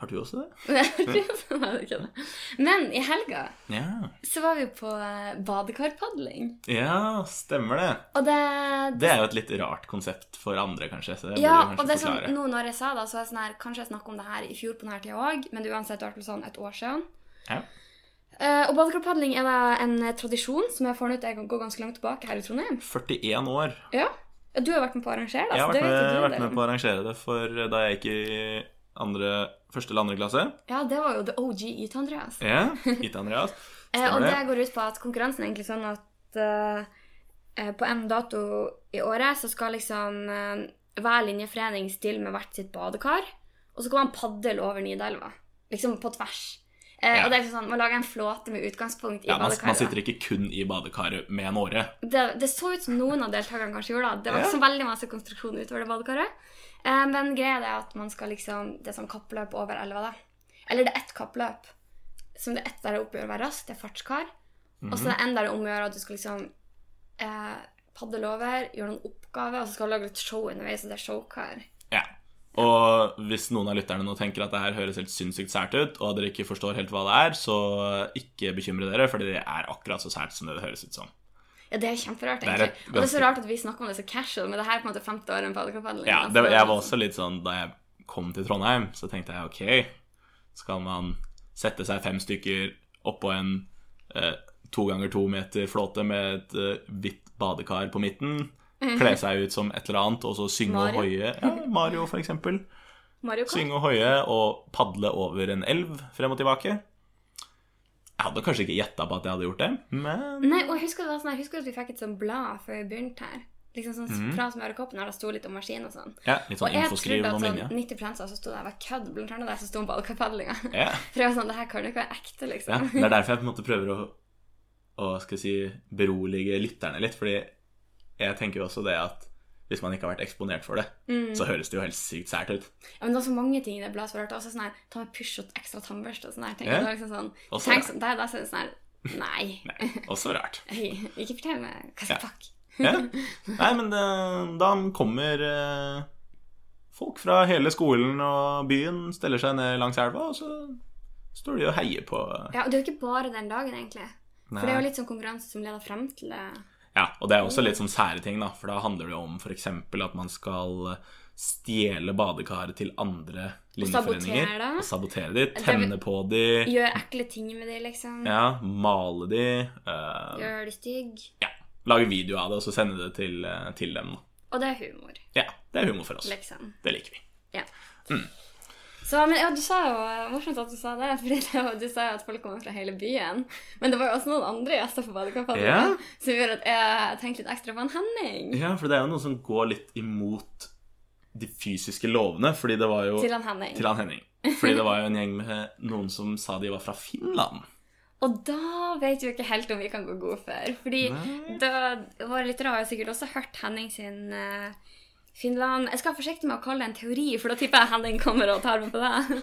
B: Har du også det? (laughs)
A: Nei, ikke det. Men i helga
B: Ja.
A: så var vi på eh, badekarpadling.
B: Ja, stemmer det.
A: Det,
B: Det er jo et litt rart konsept for andre, kanskje. Så det
A: Ja,
B: kanskje
A: og det som, sånn, nå når jeg sa det, så er det sånn her Kanskje jeg snakket om det her i fjor på denne tida òg, men det er uansett fall sånn et år siden.
B: Ja.
A: Uh, og badekarpadling er da en eh, tradisjon som jeg har funnet ut jeg går ganske langt tilbake her i Trondheim.
B: 41 år.
A: Ja. Du har vært med på å arrangere det?
B: Jeg har vært med, vært med på å arrangere det for da jeg gikk i andre, første eller andre klasse.
A: Ja, det var jo the OG IT, Andreas.
B: Ja, (laughs) IT-Andreas.
A: Eh, og det går ut på at konkurransen er egentlig sånn at eh, eh, på en dato i året så skal liksom uh, hver linjeforening stille med hvert sitt badekar, og så kan man padle over Nidelva. Liksom på tvers. Eh,
B: Ja.
A: Og det er sånn, Man lager en flåte med utgangspunkt i
B: Ja, man, man sitter ikke kun i badekaret med en åre.
A: det, det så ut som noen av deltakerne kanskje gjorde det. Det var ikke så veldig masse konstruksjon utover det badekaret. Eh, men greia er at man skal liksom Det er sånn kappløp over elva, da. Eller det er ett kappløp. Som det er ett der det er opp å være rask, det er fartskar. Og så er det en der det om å gjøre at du skal liksom eh, padle over, gjøre noen oppgaver, og så skal du lage litt show underveis, og det er showkar.
B: Ja. Og hvis noen av lytterne nå tenker at det her høres helt sinnssykt sært ut, og dere ikke forstår helt hva det er, så ikke bekymre dere, fordi det er akkurat så sært som det det høres ut som.
A: Ja, det er kjemperart,
B: Det er
A: Og det er så rart at vi snakker om det så casual, men det her er på en måte femte året med badekapadling.
B: Ja,
A: altså.
B: det, jeg var også litt sånn Da jeg kom til Trondheim, så tenkte jeg ok, skal man sette seg fem stykker oppå en eh, to ganger to meter flåte med et eh, hvitt badekar på midten, kle seg ut som et eller annet, og så synge
A: Mario.
B: og hoie Ja, Mario, for eksempel. Synge og hoie og padle over en elv frem og tilbake. Jeg hadde kanskje ikke gjetta på at jeg hadde gjort det, men
A: Nei, og jeg husker, det var sånn, jeg husker at vi fikk et sånt blad før vi begynte her. Liksom sånn
B: mm.
A: fra Smørekoppen, der det sto litt om maskin og sånn.
B: ja, litt sånn
A: Og
B: jeg
A: trodde at sånn 90 av så sto det var kødd, blant annet der som sto om badekapadlinga.
B: Ja. (laughs)
A: For jeg var sånn, det her kan jo ikke være ekte, liksom.
B: Ja, det er derfor jeg på en måte prøver å, å skal jeg si, berolige lytterne litt. Fordi jeg tenker jo også det at hvis man ikke har vært eksponert for det,
A: Mm.
B: så høres det jo helt sykt sært ut.
A: Ja, men det er så mange ting i det bladet som har rart. Også sånn her, ta med pysj og ekstra tannbørste og sånn her.
B: Ja.
A: Det liksom sånn,
B: Også
A: tenk sånn, der, der, sånn her, nei. (laughs)
B: Nei, også rart. (laughs)
A: Ikke fortell meg hva som
B: er
A: pakk.
B: Ja. Nei, men det, da kommer eh, folk fra hele skolen og byen, steller seg ned langs elva, og så står de og heier på
A: Ja, og det er jo ikke bare den dagen, egentlig.
B: Nei.
A: For det er jo litt sånn konkurranse som leder frem til det.
B: Ja, og det er også litt sånn sære ting, da. For da handler det jo om f.eks. at man skal stjele badekaret til andre linjeforeninger. Og sabotere de. Tenne på de.
A: Gjør ekle ting med dem liksom.
B: Ja, male de. eh,
A: Gjør dem stygg.
B: ja, lage video av det, og så sende det til, eh, til dem. da.
A: Og det er humor,
B: Ja, det er humor for oss.
A: liksom.
B: Det liker vi.
A: Ja. Så, men ja, du sa jo Morsomt at du sa det, (laughs) for du sa jo at folk kommer fra hele byen. Men det var jo også noen andre gjester på Badekampen,
B: Ja.
A: som gjorde at jeg tenkte litt ekstra på en Henning.
B: Ja, for det er jo noe som går litt imot de fysiske lovene, fordi det var jo
A: Til han Henning.
B: til han Henning. Fordi det var jo en gjeng med noen som sa de var fra Finland.
A: Og da vet vi ikke helt om vi kan gå god for. Fordi da, våre lyttere har jo sikkert også hørt Henning sin eh, Finland Jeg skal være forsiktig med å kalle det en teori, for da tipper jeg Henning kommer og tar med på det.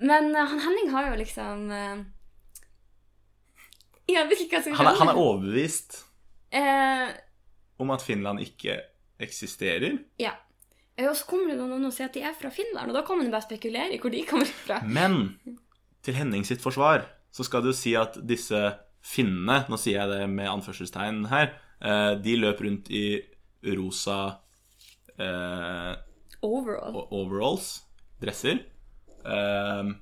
A: Men eh, han Henning har jo liksom uh, Jeg vet ikke hva jeg skal
B: Han er, han er overbevist
A: Eh,
B: om at Finland ikke eksisterer.
A: ja. Eh, Og så kommer det noen og sier at de er fra Finland, og da kan man bare spekulere i hvor de kommer fra.
B: Men til Henning sitt forsvar så skal jo si at disse finnene, nå sier jeg det med anførselstegn her, eh, de løp rundt i rosa eh,
A: Overall.
B: overalls, dresser, eh,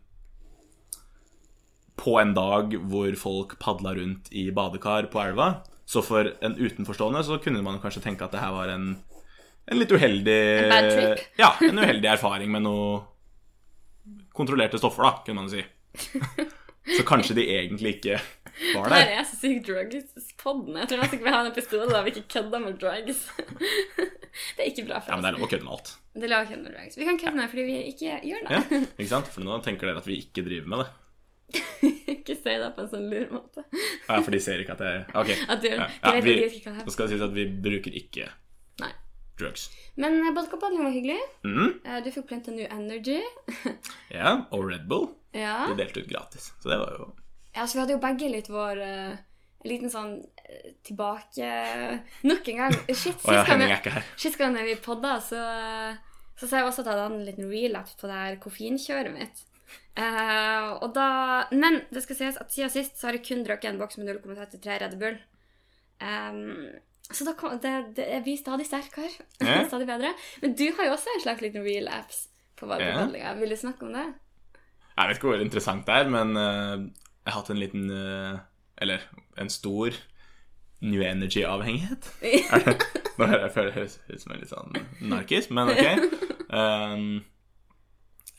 B: på en dag hvor folk padla rundt i badekar på elva. Så for en utenforstående så kunne man kanskje tenke at det her var en, en litt uheldig
A: En bad trip?
B: Ja, en uheldig erfaring med noe kontrollerte stoffer, da, kunne man si. (laughs) Så kanskje de egentlig ikke var
A: Her
B: er
A: er så sykt drugs-podden. Jeg tror nesten ikke vi har en episode der vi ikke kødder med drugs. (laughs) det er ikke bra for oss.
B: Ja, men det er lov å kødde med alt.
A: Det er lov å kødde med drugs. Vi kan kødde med det fordi vi ikke gjør det.
B: Ja, (laughs) ikke sant? For nå tenker dere at vi ikke driver med det.
A: ikke si det på en sånn lur måte.
B: Ja, For de ser ikke at jeg Ok. (laughs)
A: At du,
B: Ja, ja, vi, så skal det sies at vi bruker ikke
A: Nei.
B: drugs.
A: Men eh, var hyggelig.
B: Mm,
A: Du fikk planta New Energy.
B: ja, og Red Bull.
A: Ja.
B: De delte ut gratis. Så det var jo
A: ja, så vi hadde jo begge litt vår eh, En liten sånn eh, tilbake Nok en gang. (laughs) Shit, sist sist gang vi podda, så, så sa jeg også at jeg hadde en liten relapse på det her koffeinkjøret mitt. Uh, og da, men det skal sies at siden sist så har jeg kun drukket en boks med 0,33 Red Bull. Um, så da kom, det, det jeg blir stadig sterkere. (laughs)
B: Yeah.
A: stadig bedre. Men du har jo også en slags liten relapse på badekapadlinga. Vil du snakke om det?
B: Jeg vet ikke hvor interessant det er, men uh, jeg har hatt en liten eh, Eller en stor New Energy-avhengighet. Er (laughs) Nå hører jeg føler jeg høres ut som en litt sånn narkis, men ok. Um,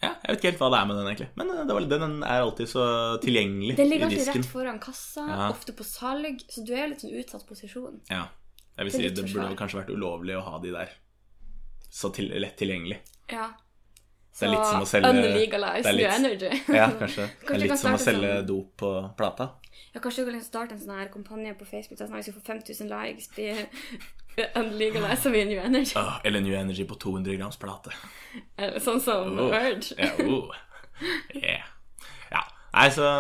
B: ja, jeg vet ikke helt hva det er med den, egentlig. Men det var, den er alltid så tilgjengelig
A: Den ligger alltid rett foran kassa,
B: Ja.
A: ofte på salg, så du er i litt sånn utsatt posisjon.
B: Ja. Jeg vil
A: Det
B: si det burde kanskje vært ulovlig å ha de der så til, lett tilgjengelig.
A: Ja.
B: Det er litt som å selge
A: Unlegalize
B: er
A: New Energy. (laughs)
B: Ja, (laughs) kanskje. Det er litt som å selge
A: sånn-
B: dop på plata.
A: Ja, kanskje du kan liksom starte en sånn her kampanje på Facebook der sånn at hvis du får 5000 likes, blir (laughs) unlegalize vi New Energy.
B: Oh, eller New Energy på 200 grams plate.
A: Eller Sånn som
B: Oh.
A: Urge.
B: Ja, oh. yeah. ja. Nei, så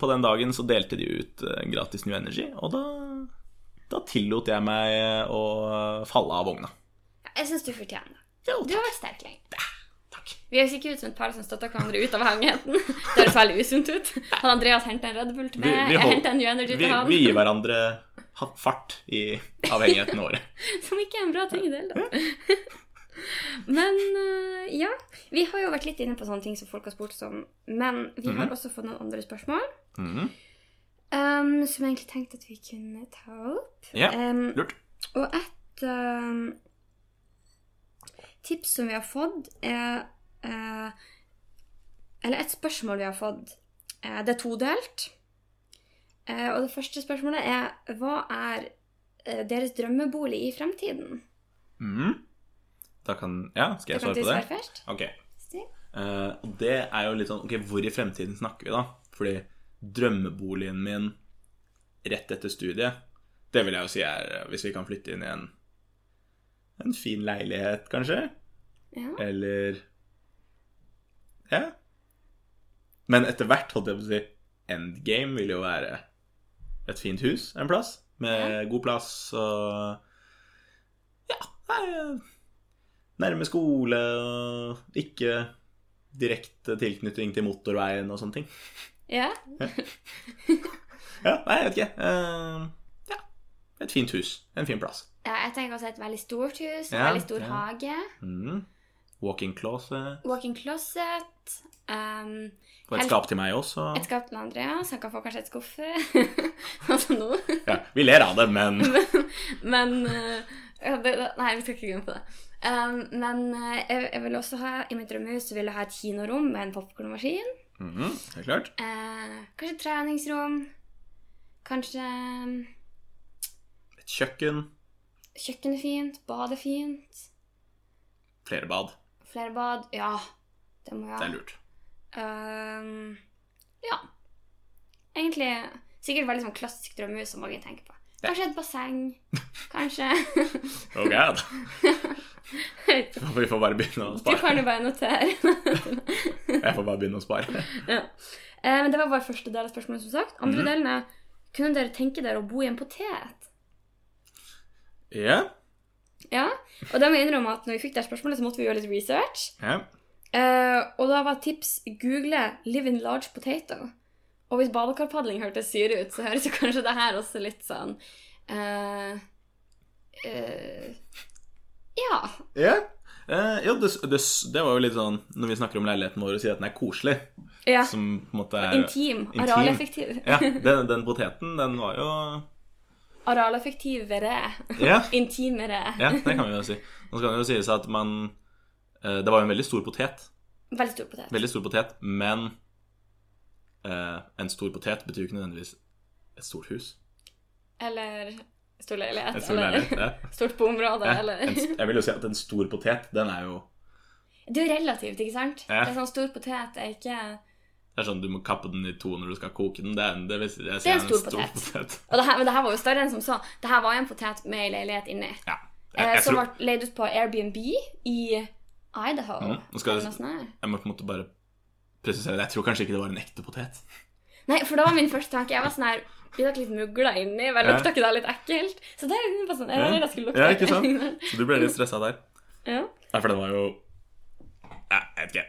B: på den dagen så delte de ut eh, gratis New Energy, og da, da tillot jeg meg å falle av vogna.
A: Jeg syns du fortjener det. Du har vært sterk lenge.
B: Takk.
A: Vi høres ikke ut som et par som støtter hverandre ut av avhengigheten. (laughs) Det høres veldig usunt ut. Han Andreas henter en Red Bull til meg, jeg henter en New Energy til han.
B: vi gir (laughs) hverandre fart i avhengigheten vår.
A: Som ikke er en bra ting i det hele tatt. (laughs) Men øh, ja, vi har jo vært litt inne på sånne ting som folk har spurt om. Men vi har
B: Mhm.
A: også fått noen andre spørsmål
B: Mhm.
A: um, som jeg egentlig tenkte at vi kunne ta opp.
B: Ja,
A: Um,
B: lurt.
A: og et um, tips som vi har fått, er eh, Eller et spørsmål vi har fått. eh, det er todelt. Eh, og det første spørsmålet er hva er deres drømmebolig i fremtiden?
B: Mhm. Da kan Ja, skal jeg svare på det?
A: svare først.
B: Ok. Og det er jo litt sånn Ok, hvor i fremtiden snakker vi, da? Fordi drømmeboligen min rett etter studiet, det vil jeg jo si er hvis vi kan flytte inn i en en fin leilighet, kanskje?
A: Ja.
B: Eller Ja. Men etter hvert, holdt jeg på å si, endgame vil jo være et fint hus en plass. Med god plass og Ja. Nærme skole og ikke direkte tilknytning til motorveien og sånne ting.
A: ja.
B: Ja, (laughs) nei, jeg vet ikke. Uh, ja. Et fint hus. En fin plass.
A: Ja, jeg tenker også et veldig stort hus, en
B: Ja,
A: veldig stor
B: ja.
A: hage.
B: Mm. Walk-in closet.
A: Walk-in closet. Um,
B: Og et skap til meg også.
A: et skap til Andreas, han kan få kanskje et skuffe. (laughs) altså nå.
B: Ja, vi ler av det, men (laughs)
A: Men det, det, Nei, vi skal ikke glemme på det. Um, men uh, jeg, jeg vil også ha i mitt drømmehus vil jeg ha et kinorom med en popkornmaskin.
B: Mhm, Det er klart.
A: Eh, kanskje treningsrom. Kanskje um,
B: Et kjøkken.
A: kjøkken er fint. Bad er fint.
B: Flere bad.
A: Flere bad. Ja, det må jeg
B: Det er lurt.
A: Um, ja. Egentlig sikkert veldig sånn klassisk drømmehus som mange tenker på. Kanskje et basseng. (laughs) Kanskje
B: Oh god. (laughs) (laughs) Vi får bare begynne å
A: Du kan jo bare notere.
B: Jeg får bare begynne å spare.
A: ja. eh, men det var bare første del av spørsmålet, som sagt. Andre
B: mm.
A: delen er Kunne dere tenke dere å bo i en potet?
B: Ja.
A: Ja. Og da må jeg innrømme at når vi fikk det spørsmålet, så måtte vi gjøre litt research.
B: ja.
A: Eh, og da var tips google 'live in large potato'. Og hvis badekarpadling hørtes syre ut, så høres jo kanskje det her også litt sånn eh, eh, Ja.
B: Ja. Eh, ja, det, det, det var jo litt sånn Når vi snakker om leiligheten vår og sier at den er koselig,
A: ja.
B: som på en måte er
A: Intim.
B: intim.
A: Arealeffektiv.
B: Ja, (laughs) den, den poteten, den var jo
A: Arealeffektivere.
B: Ja, (laughs)
A: Intimere.
B: ja det kan vi jo si. Nå skal det jo sies at man eh, Det var jo en veldig stor potet.
A: Veldig stor potet.
B: Veldig stor potet, men eh, en stor potet betyr jo ikke nødvendigvis et stort hus.
A: Eller stor leilighet.
B: Stor
A: eller
B: leilighet. Ja. (laughs)
A: stort boområde,
B: Ja,
A: eller
B: en, jeg vil jo si at en stor potet, den er jo
A: Det er jo relativt, ikke sant?
B: Ja.
A: Det er sånn stor potet er ikke
B: Det er sånn du må kappe den i to når du skal koke den. Det er, det vil, jeg
A: Det er en stor potet.
B: potet.
A: og det her, Men det her var jo større enn som så. Det her var jo en potet med ei leilighet inni.
B: Ja.
A: Eh,
B: Jeg, jeg,
A: som
B: tror,
A: ble leid ut på Airbnb i Idaho.
B: Mm. nå skal jeg- jeg må på en måte bare presisere det. Jeg tror kanskje ikke det var en ekte potet.
A: Nei, for det var min første tanke. Jeg var sånn her Blir dere litt mugla inni? Vel, lukta ikke det litt ekkelt? Så det bare sånn Jeg var redd det skulle lukte
B: Ja, ikke sant? (laughs) Så du ble litt stressa der.
A: ja.
B: Ja, for den var jo Jeg vet ikke.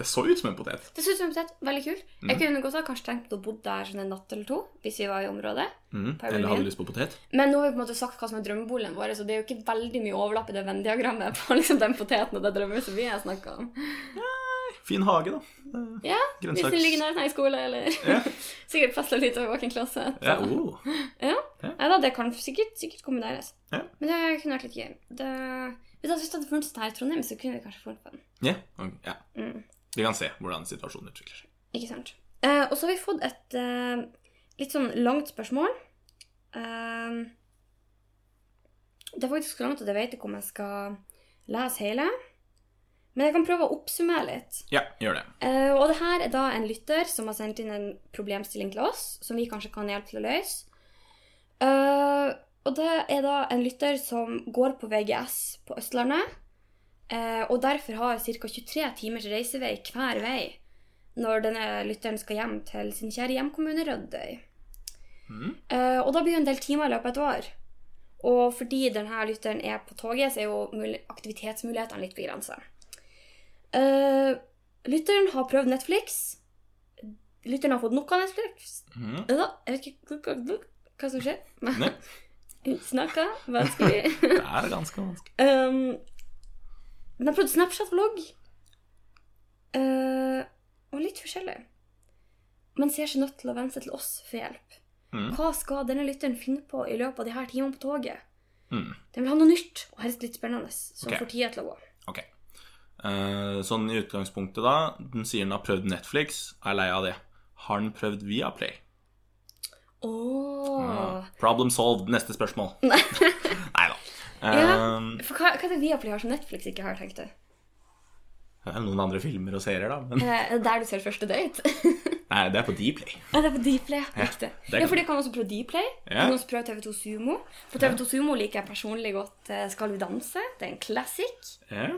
B: Det så ut som en potet.
A: Det så ut som en potet. Veldig kult.
B: Mm.
A: Jeg kunne godt ha kanskje tenkt å bo der sånn en natt eller to, hvis vi var i området. Mm.
B: Eller hadde lyst på potet.
A: Men nå har vi på en måte sagt hva som er drømmeboligen vår, så det er jo ikke veldig mye overlapp i det Venn-diagrammet på (laughs) liksom den poteten og det drømmehuset vi har snakka om.
B: Fin hage, da.
A: Ja, Hvis den ligger nær en skole, eller
B: Ja. (laughs)
A: Sikkert plass til litt liten våken klasse.
B: Ja, oh.
A: Ja.
B: Ja.
A: Da, det kan sikkert, sikkert kombineres.
B: Ja.
A: Men det kunne vært litt gøy. Det, hvis jeg hadde funnet det her i Trondheim, så kunne vi kanskje funnet på den.
B: Yeah. Okay. ja.
A: Mm.
B: Vi kan se hvordan situasjonen utvikler seg.
A: Ikke sant. Eh, og så har vi fått et eh, litt sånn langt spørsmål. Eh, det er faktisk så langt at jeg vet ikke om jeg skal lese hele. Men jeg kan prøve å oppsummere litt.
B: Ja, gjør det.
A: Eh, og det her er da en lytter som har sendt inn en problemstilling til oss, som vi kanskje kan hjelpe til å løse. Eh, og det er da en lytter som går på VGS på Østlandet, eh, og derfor har ca. 23 timers reisevei hver vei når denne lytteren skal hjem til sin kjære hjemkommune Rødøy.
B: Mm.
A: Eh, og da blir jo en del timer i løpet av et år. Og fordi denne lytteren er på toget, så er jo aktivitetsmulighetene litt begrensa. Eh, lytteren har prøvd Netflix. Lytteren har fått nok av Netflix.
B: Mhm.
A: Da, jeg vet ikke hva, som skjer.
B: Nei, (laughs)
A: Snakka vanskelig. (laughs)
B: det er ganske vanskelig. (laughs)
A: um, den har prøvd Snapchat-vlogg. Uh, og litt forskjellig. Men ser seg nødt til å venne seg til oss for hjelp.
B: Mm.
A: Hva skal denne lytteren finne på i løpet av de her timene på toget?
B: Mm.
A: Den vil ha noe nytt og helst litt spennende, som
B: okay.
A: får tida til å gå.
B: Ok. Uh, sånn i utgangspunktet, da. Den sier den har prøvd Netflix. Er lei av det. Har den prøvd Viaplay?
A: Åh.
B: Problem solved. Neste spørsmål. (laughs)
A: Ja.
B: Um,
A: For hva, hva er det Viaplay har som Netflix ikke har, tenkte du?
B: det er noen andre filmer og serier, da. Men
A: Eh, Er der du ser første date? (laughs)
B: nei, det er på Dplay.
A: Ja, det er på Dplay. Riktig.
B: Ja, kan-
A: Ja, for det kan også prøve Dplay. Du
B: Ja.
A: kan også prøve TV2 Sumo. For TV2 Sumo liker jeg personlig godt eh, Skal vi danse. Det er en classic.
B: Ja.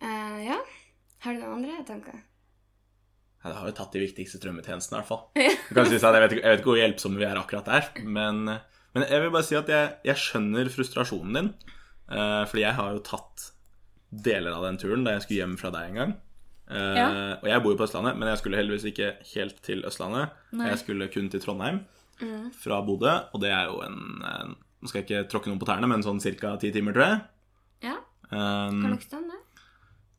A: Eh, ja. Har du noen andre tanker?
B: Ja, det har jo tatt de viktigste strømmetjenestene, i hvert fall. Du kan si at jeg, vet, ikke- jeg vet ikke hvor hjelpsomme vi er akkurat der, men, men jeg vil bare si at jeg, jeg skjønner frustrasjonen din. Uh, fordi jeg har jo tatt deler av den turen da jeg skulle hjem fra deg en gang. Uh,
A: Ja.
B: Og jeg bor jo på Østlandet, men jeg skulle heldigvis ikke helt til Østlandet.
A: Nei.
B: Jeg skulle kun til Trondheim fra Bodø, og det er jo en, en Nå skal jeg ikke tråkke noen på tærne, men sånn ca. ti timer, tror jeg.
A: Ja,
B: Um,
A: nok stemme.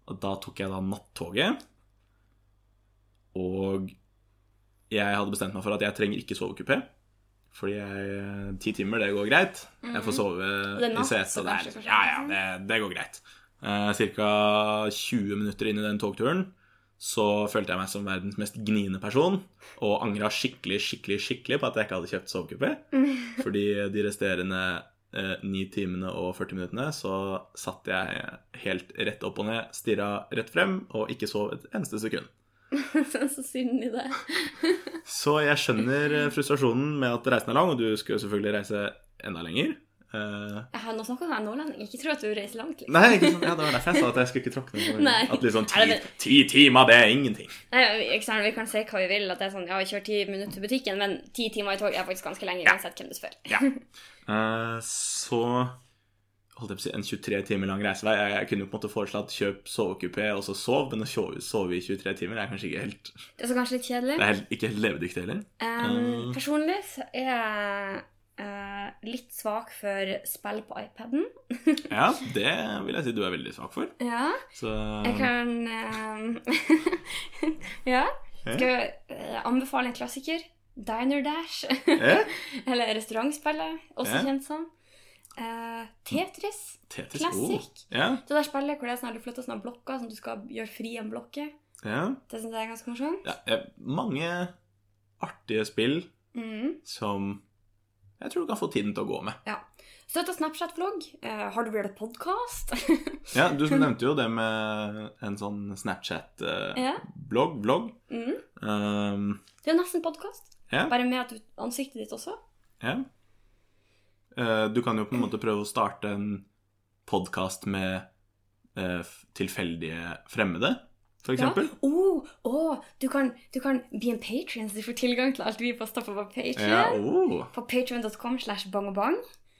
B: og da tok jeg da nattoget. Og jeg hadde bestemt meg for at jeg trenger ikke sovekupé. Fordi jeg, ti timer, det går greit. Jeg får sove
A: mm.
B: I setet. og det. Ja, ja, det, det går greit. Eh, Ca. 20 minutter inn i den togturen så følte jeg meg som verdens mest gniende person. Og angra skikkelig, skikkelig, skikkelig på at jeg ikke hadde kjøpt sovekupé. Fordi de resterende eh, 9 timene og 40 minuttene så satt jeg helt rett opp og ned, stirra rett frem og ikke sov et eneste sekund. (laughs)
A: så synd i det. (laughs)
B: Så jeg skjønner eh, frustrasjonen med at reisen er lang, og du skulle jo selvfølgelig reise enda lenger.
A: Uh, har nå snakker jeg en nordlending. Ikke tro at du reiser langt. Liksom.
B: nei, ikke sånn. Ja, det var derfor jeg sa at jeg skulle ikke tråkke noe. (laughs) At liksom ti, ti timer, det er ingenting.
A: Nei, ikke sant, Vi kan si hva vi vil. At det er sånn, ja, vi kjører ti minutter til butikken, men ti timer i tog er faktisk ganske lenge. uansett hvem du spør.
B: Ja. Uh, så holdt jeg på å si, en 23 timer lang reisevei. Jeg, jeg kunne jo på en måte foreslått kjøp sovekupé og så sov, men å sove, sove i 23 timer er kanskje ikke helt
A: Det er så kanskje litt kjedelig.
B: Det er ikke helt levedyktig heller.
A: Um, personlig så er jeg uh, litt svak for spill på iPaden. (laughs)
B: Ja, det vil jeg si du er veldig svak for.
A: Ja,
B: Så
A: jeg kan uh, (laughs) Ja. Skal jeg anbefale en klassiker? Diner Dash. (laughs) Eller restaurantspillet, også kjent som. Eh, Tetris.
B: Tetris.
A: Klassik.
B: Oh. yeah.
A: Det der spillet hvor det er sånn at du flytter sånne blokker som du skal gjøre fri en blokke.
B: Yeah.
A: Det syns jeg er ganske morsomt.
B: ja, mange artige spill
A: Mm.
B: som jeg tror du kan få tiden til å gå med.
A: Ja. Støtta Snapchat-vlogg. Eh, har du vurdert podkast?
B: Ja, (laughs) Du nevnte jo det med en sånn Snapchat-blogg.
A: Ja.
B: vlogg.
A: mm.
B: Um,
A: Det er nesten podkast.
B: ja,
A: Bare med ansiktet ditt også.
B: ja. Eh, du kan jo på en måte prøve å starte en podkast med eh, tilfeldige fremmede, eksempel.
A: Ja. Oh, oh, du, kan, du kan bli en patrion, så du får tilgang til alt vi poster på vår Patreon.
B: Ja, oh,
A: På patreon.com slash bangobang.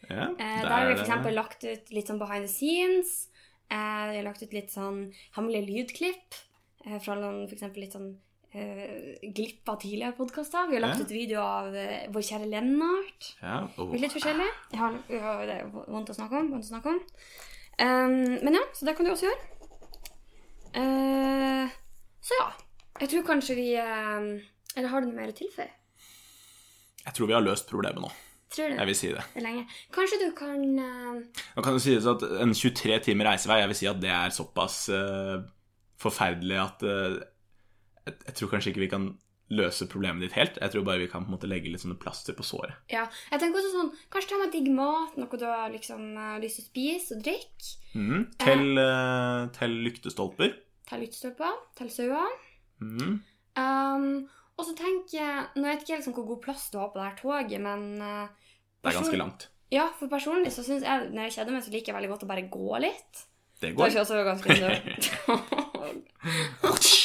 B: ja,
A: Eh,
B: der
A: har vi f.eks. lagt ut litt sånn behind the scenes. Eh, vi har lagt ut litt sånn hemmelige lydklipp eh, fra eksempel litt sånn glipp av tidligere podkaster. Vi har lagt
B: Ja.
A: ut video av eh, vår kjære Lennart.
B: ja, oh.
A: Litt forskjellig. Har, det er vondt å snakke om. Å snakke om. Um, men ja, så det kan du også gjøre. Uh, så ja. Jeg tror kanskje vi eh, Eller har du noe mer å tilføye?
B: Jeg tror vi har løst problemet nå. Jeg vil si det.
A: det lenge? Kanskje du kan uh...
B: Nå kan det sies at en 23 timer reisevei, jeg vil si at det er såpass uh, forferdelig at eh, jeg, jeg tror kanskje ikke vi kan løse problemet ditt helt. Jeg tror bare vi kan på en måte legge litt sånne plaster på såret.
A: Ja. Jeg tenker også sånn Kanskje ta med digg mat, noe du har liksom uh, lyst til å spise og drikke.
B: Mm. Tell, uh, tell lyktestolper.
A: Tell lyktestolper, Tell sauer.
B: Mm.
A: Um, og så tenker jeg Nå vet ikke jeg liksom hvor god plass du har på det her toget, men uh,
B: Det er ganske langt.
A: Ja, for personlig så syns jeg når jeg kjeder meg, så liker jeg veldig godt å bare gå litt.
B: Det
A: Det er
B: går.
A: ikke også ganske (laughs) (laughs) (laughs)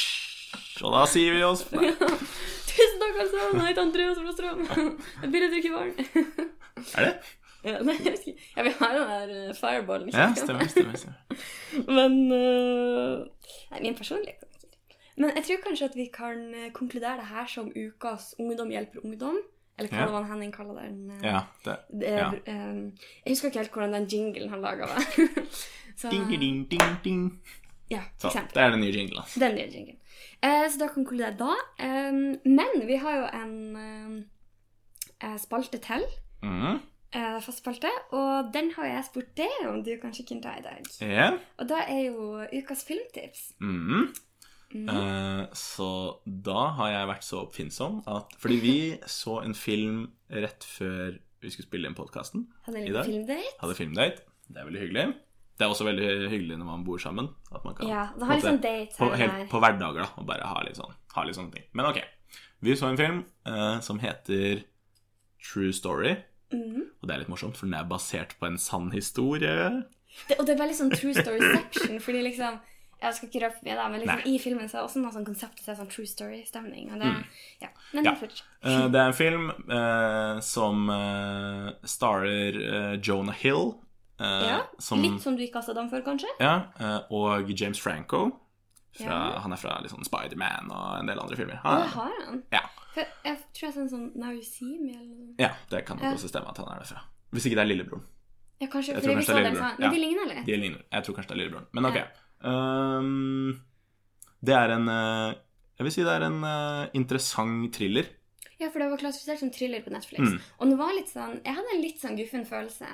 B: Og da sier vi oss (laughs)
A: Tusen takk, altså. Jeg heter Andreas. Jeg vil drikke vann. (laughs)
B: Er det?
A: Ja, nei, jeg vet ikke. ja, vi har den der eh, fireballen
B: Ja, stemmer. stemmer, stemmer. (laughs)
A: Men uh, Nei, min personlige karakter. Men jeg tror kanskje at vi kan eh, konkludere det her som ukas Ungdom hjelper ungdom. Eller hva
B: Ja.
A: det var Henning kaller den.
B: Ja, det.
A: det,
B: ja.
A: Um, jeg husker ikke helt hvordan den jinglen han laga var. Så,
B: Ding, ding, ding, ding.
A: ja, for
B: Så, det er den nye jinglen. altså.
A: Den nye jinglen. Eh, så da konkluderer jeg da. Eh, men vi har jo en eh, spalte til.
B: Mm.
A: Eh, fast spalte. Og den har jeg spurt deg om du kanskje kunne ta i dag.
B: Yeah.
A: Og da er jo ukas filmtips.
B: Mm.
A: Mm.
B: Eh, så da har jeg vært så oppfinnsom at Fordi vi (laughs) så en film rett før vi skulle spille inn podkasten. I dag?
A: filmdate.
B: Hadde filmdate. Det er veldig hyggelig. Det er også veldig hyggelig når man bor sammen. At man kan
A: Ja, det har liksom date
B: på, helt
A: der.
B: på hverdager, da. Og bare ha litt, sånn, ha litt sånne ting. Men ok. Vi så en film eh, som heter True Story.
A: Mm.
B: Og det er litt morsomt, for den er basert på en sann historie.
A: det, og det veldig sånn true story-section, fordi liksom Jeg skal ikke røpe mye, da, men liksom, i filmen så er det også noe sånn konsept som er sånn true story-stemning. Det,
B: Mm.
A: ja. Men
B: Ja. Eh, det er en film eh, som uh, starer eh, Jonah Hill. Eh,
A: Ja,
B: som,
A: Litt som du ikke har sett ham før, kanskje?
B: Ja, eh, og James Franco. Fra,
A: Ja.
B: Han er fra liksom Spiderman og en del andre filmer. Han
A: det har han.
B: ja.
A: For jeg tror jeg ser en sånn Now You See Me, eller
B: ja, det kan nok
A: Ja.
B: også stemme at han er derfra. Hvis ikke det er lillebroren.
A: Ja, kanskje,
B: Jeg tror kanskje det er
A: lillebroren.
B: lillebror.
A: Men de ligner, eller?
B: De ligner. Jeg tror kanskje det er lillebroren. Men ok. Ehm, det er en eh, Jeg vil si det er en uh, interessant thriller.
A: Ja, for det var klassifisert som thriller på Netflix.
B: Mm.
A: Og den var litt sånn Jeg hadde en litt sånn guffen følelse.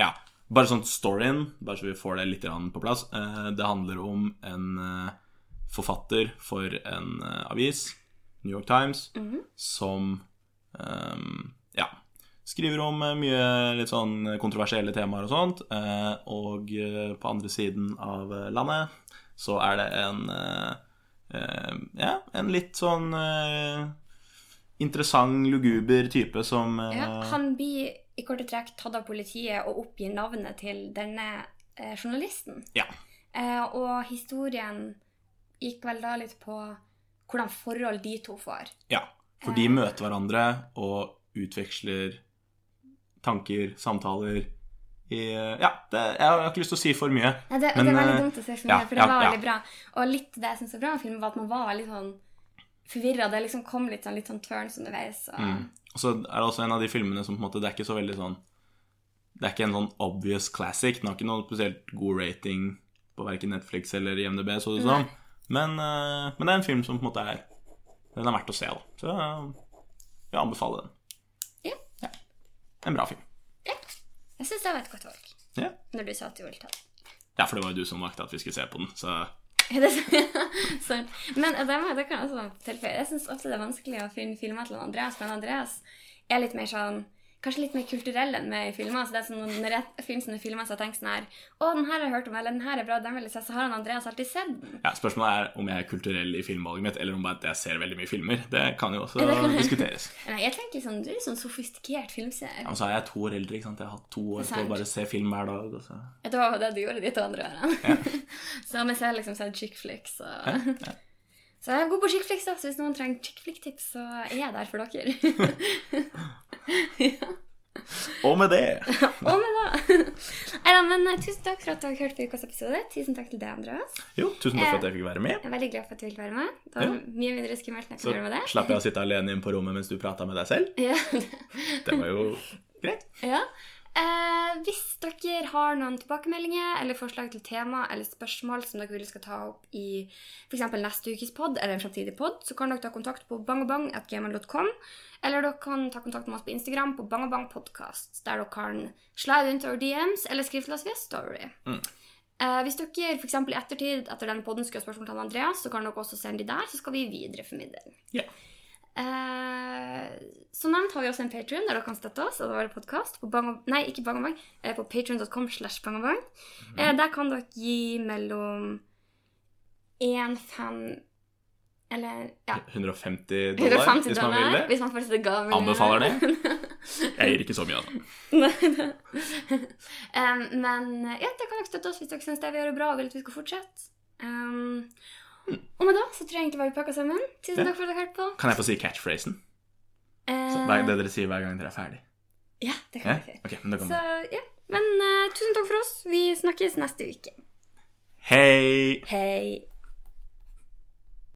B: Ja, bare sånn storyen, bare så vi får det litt på plass. Eh, Det handler om en eh, forfatter for en eh, avis, New York Times,
A: Mhm.
B: som ehm, ja, skriver om mye litt sånn kontroversielle temaer og sånt. Og på andre siden av landet så er det en Ja, en litt sånn interessant, luguber type som
A: Ja, han blir i korte trekk tatt av politiet og oppgir navnet til denne eh, journalisten.
B: Ja.
A: Eh, og historien gikk vel da litt på hvordan forhold de to får.
B: Ja, for de møter hverandre og utveksler tanker, samtaler i Ja, det, jeg har ikke lyst til å si for mye.
A: Nei, det,
B: Men,
A: det er veldig
B: eh,
A: dumt å si
B: ja,
A: mye, for det
B: ja,
A: var
B: ja.
A: veldig bra. Og litt det jeg syns var bra med filmen, var at man var veldig sånn forvirra. Det liksom kom litt sånn, litt sånn turns underveis. Og,
B: Mm. Og så er det også en av de filmene som på en måte Det er ikke så veldig sånn Det er ikke en sånn obvious classic. Den har ikke noen spesielt god rating på verken Netflix eller IMDb, så det sånn. Men, eh, men det er en film som på en måte er Den er verdt å se, da. Så jeg anbefaler den.
A: Ja.
B: En bra film.
A: Jeg syns det var et godt valg.
B: Ja.
A: Når du sa at du ville ta det.
B: ja, for det var jo du som valgte at vi skulle se på den, så (laughs)
A: Men det, det kan jeg også tilføye. Jeg syns ofte det er vanskelig å finne filmer til Andreas, men Andreas er litt mer sånn Kanskje litt mer kulturell enn meg i filmer. Så det er sånn, Når jeg finner sånne filmer så jeg tenker sånn her Å, den her har jeg hørt om, eller den her er bra, den vil jeg se. Så har han Andreas alltid sett den.
B: Ja, Spørsmålet er om jeg er kulturell i filmvalget mitt, eller om bare at jeg ser veldig mye filmer. Det kan jo også
A: Ja, kan-
B: diskuteres. (laughs)
A: Nei, jeg tenker liksom, Du er sånn sofistikert filmseer.
B: Ja, og så er jeg to år eldre. ikke sant? Jeg har hatt to år på å bare se film hver dag. Og så.
A: Det var jo det du gjorde de to andre år. (laughs) så mens jeg liksom sett chick flicks og
B: Ja, ja.
A: Så jeg er god på chickflix, da, så hvis noen trenger chick flick-tips, så er jeg der for dere. (laughs)
B: Og med det (laughs)
A: Og med da. Neida, men eh, tusen takk for at du har hørt på ukas episode. Tusen takk til deg, Andreas.
B: Jo, tusen takk for at jeg fikk være med.
A: Jeg er veldig glad for at du vil være med. Det var
B: Ja.
A: mye mindre skummelt enn jeg kunne gjøre med det.
B: Så slapp jeg å sitte alene inne på rommet mens du prata med deg selv. (laughs)
A: Ja.
B: Det var jo greit.
A: ja. Eh, hvis dere har noen tilbakemeldinger eller forslag til tema eller spørsmål som dere vil skal ta opp i f.eks. neste ukes pod eller en fremtidig pod, så kan dere ta kontakt på bangabang.gmail.com, eller dere kan ta kontakt med oss på Instagram på bangabangpodkast, der dere kan slide into our DMs eller skrive til oss via Story.
B: Mm.
A: Eh, hvis dere eksempel i ettertid etter denne podden skulle ha spørsmål til Andreas, så kan dere også sende de der, så skal vi videreformidle.
B: Ja.
A: Eh, som nevnt har vi også en Patreon der dere kan støtte oss og vår podkast. Nei, ikke Bang Bang. Eh, på patreon.com slash bang og bang. Eh, der kan dere gi mellom 1, 5 Eller ja.
B: 150 dollar,
A: 150
B: hvis man vil det.
A: Hvis man fortsetter gaver.
B: Anbefaler det. (laughs) Jeg gir ikke så mye av det.
A: um, men ja, det kan dere støtte oss hvis dere syns det vi gjør er bra og vil at vi skal fortsette. Um, og med da så tror jeg egentlig bare vi pakker sammen. Tusen takk for at dere hørte på.
B: Kan jeg få si catchphrasen? Så
A: Eh,
B: Det dere sier hver gang dere er ferdig.
A: Ja, det kan jeg.
B: Okay, men
A: Så ja. Men uh, tusen takk for oss. Vi snakkes neste uke.
B: Hei!
A: Hei.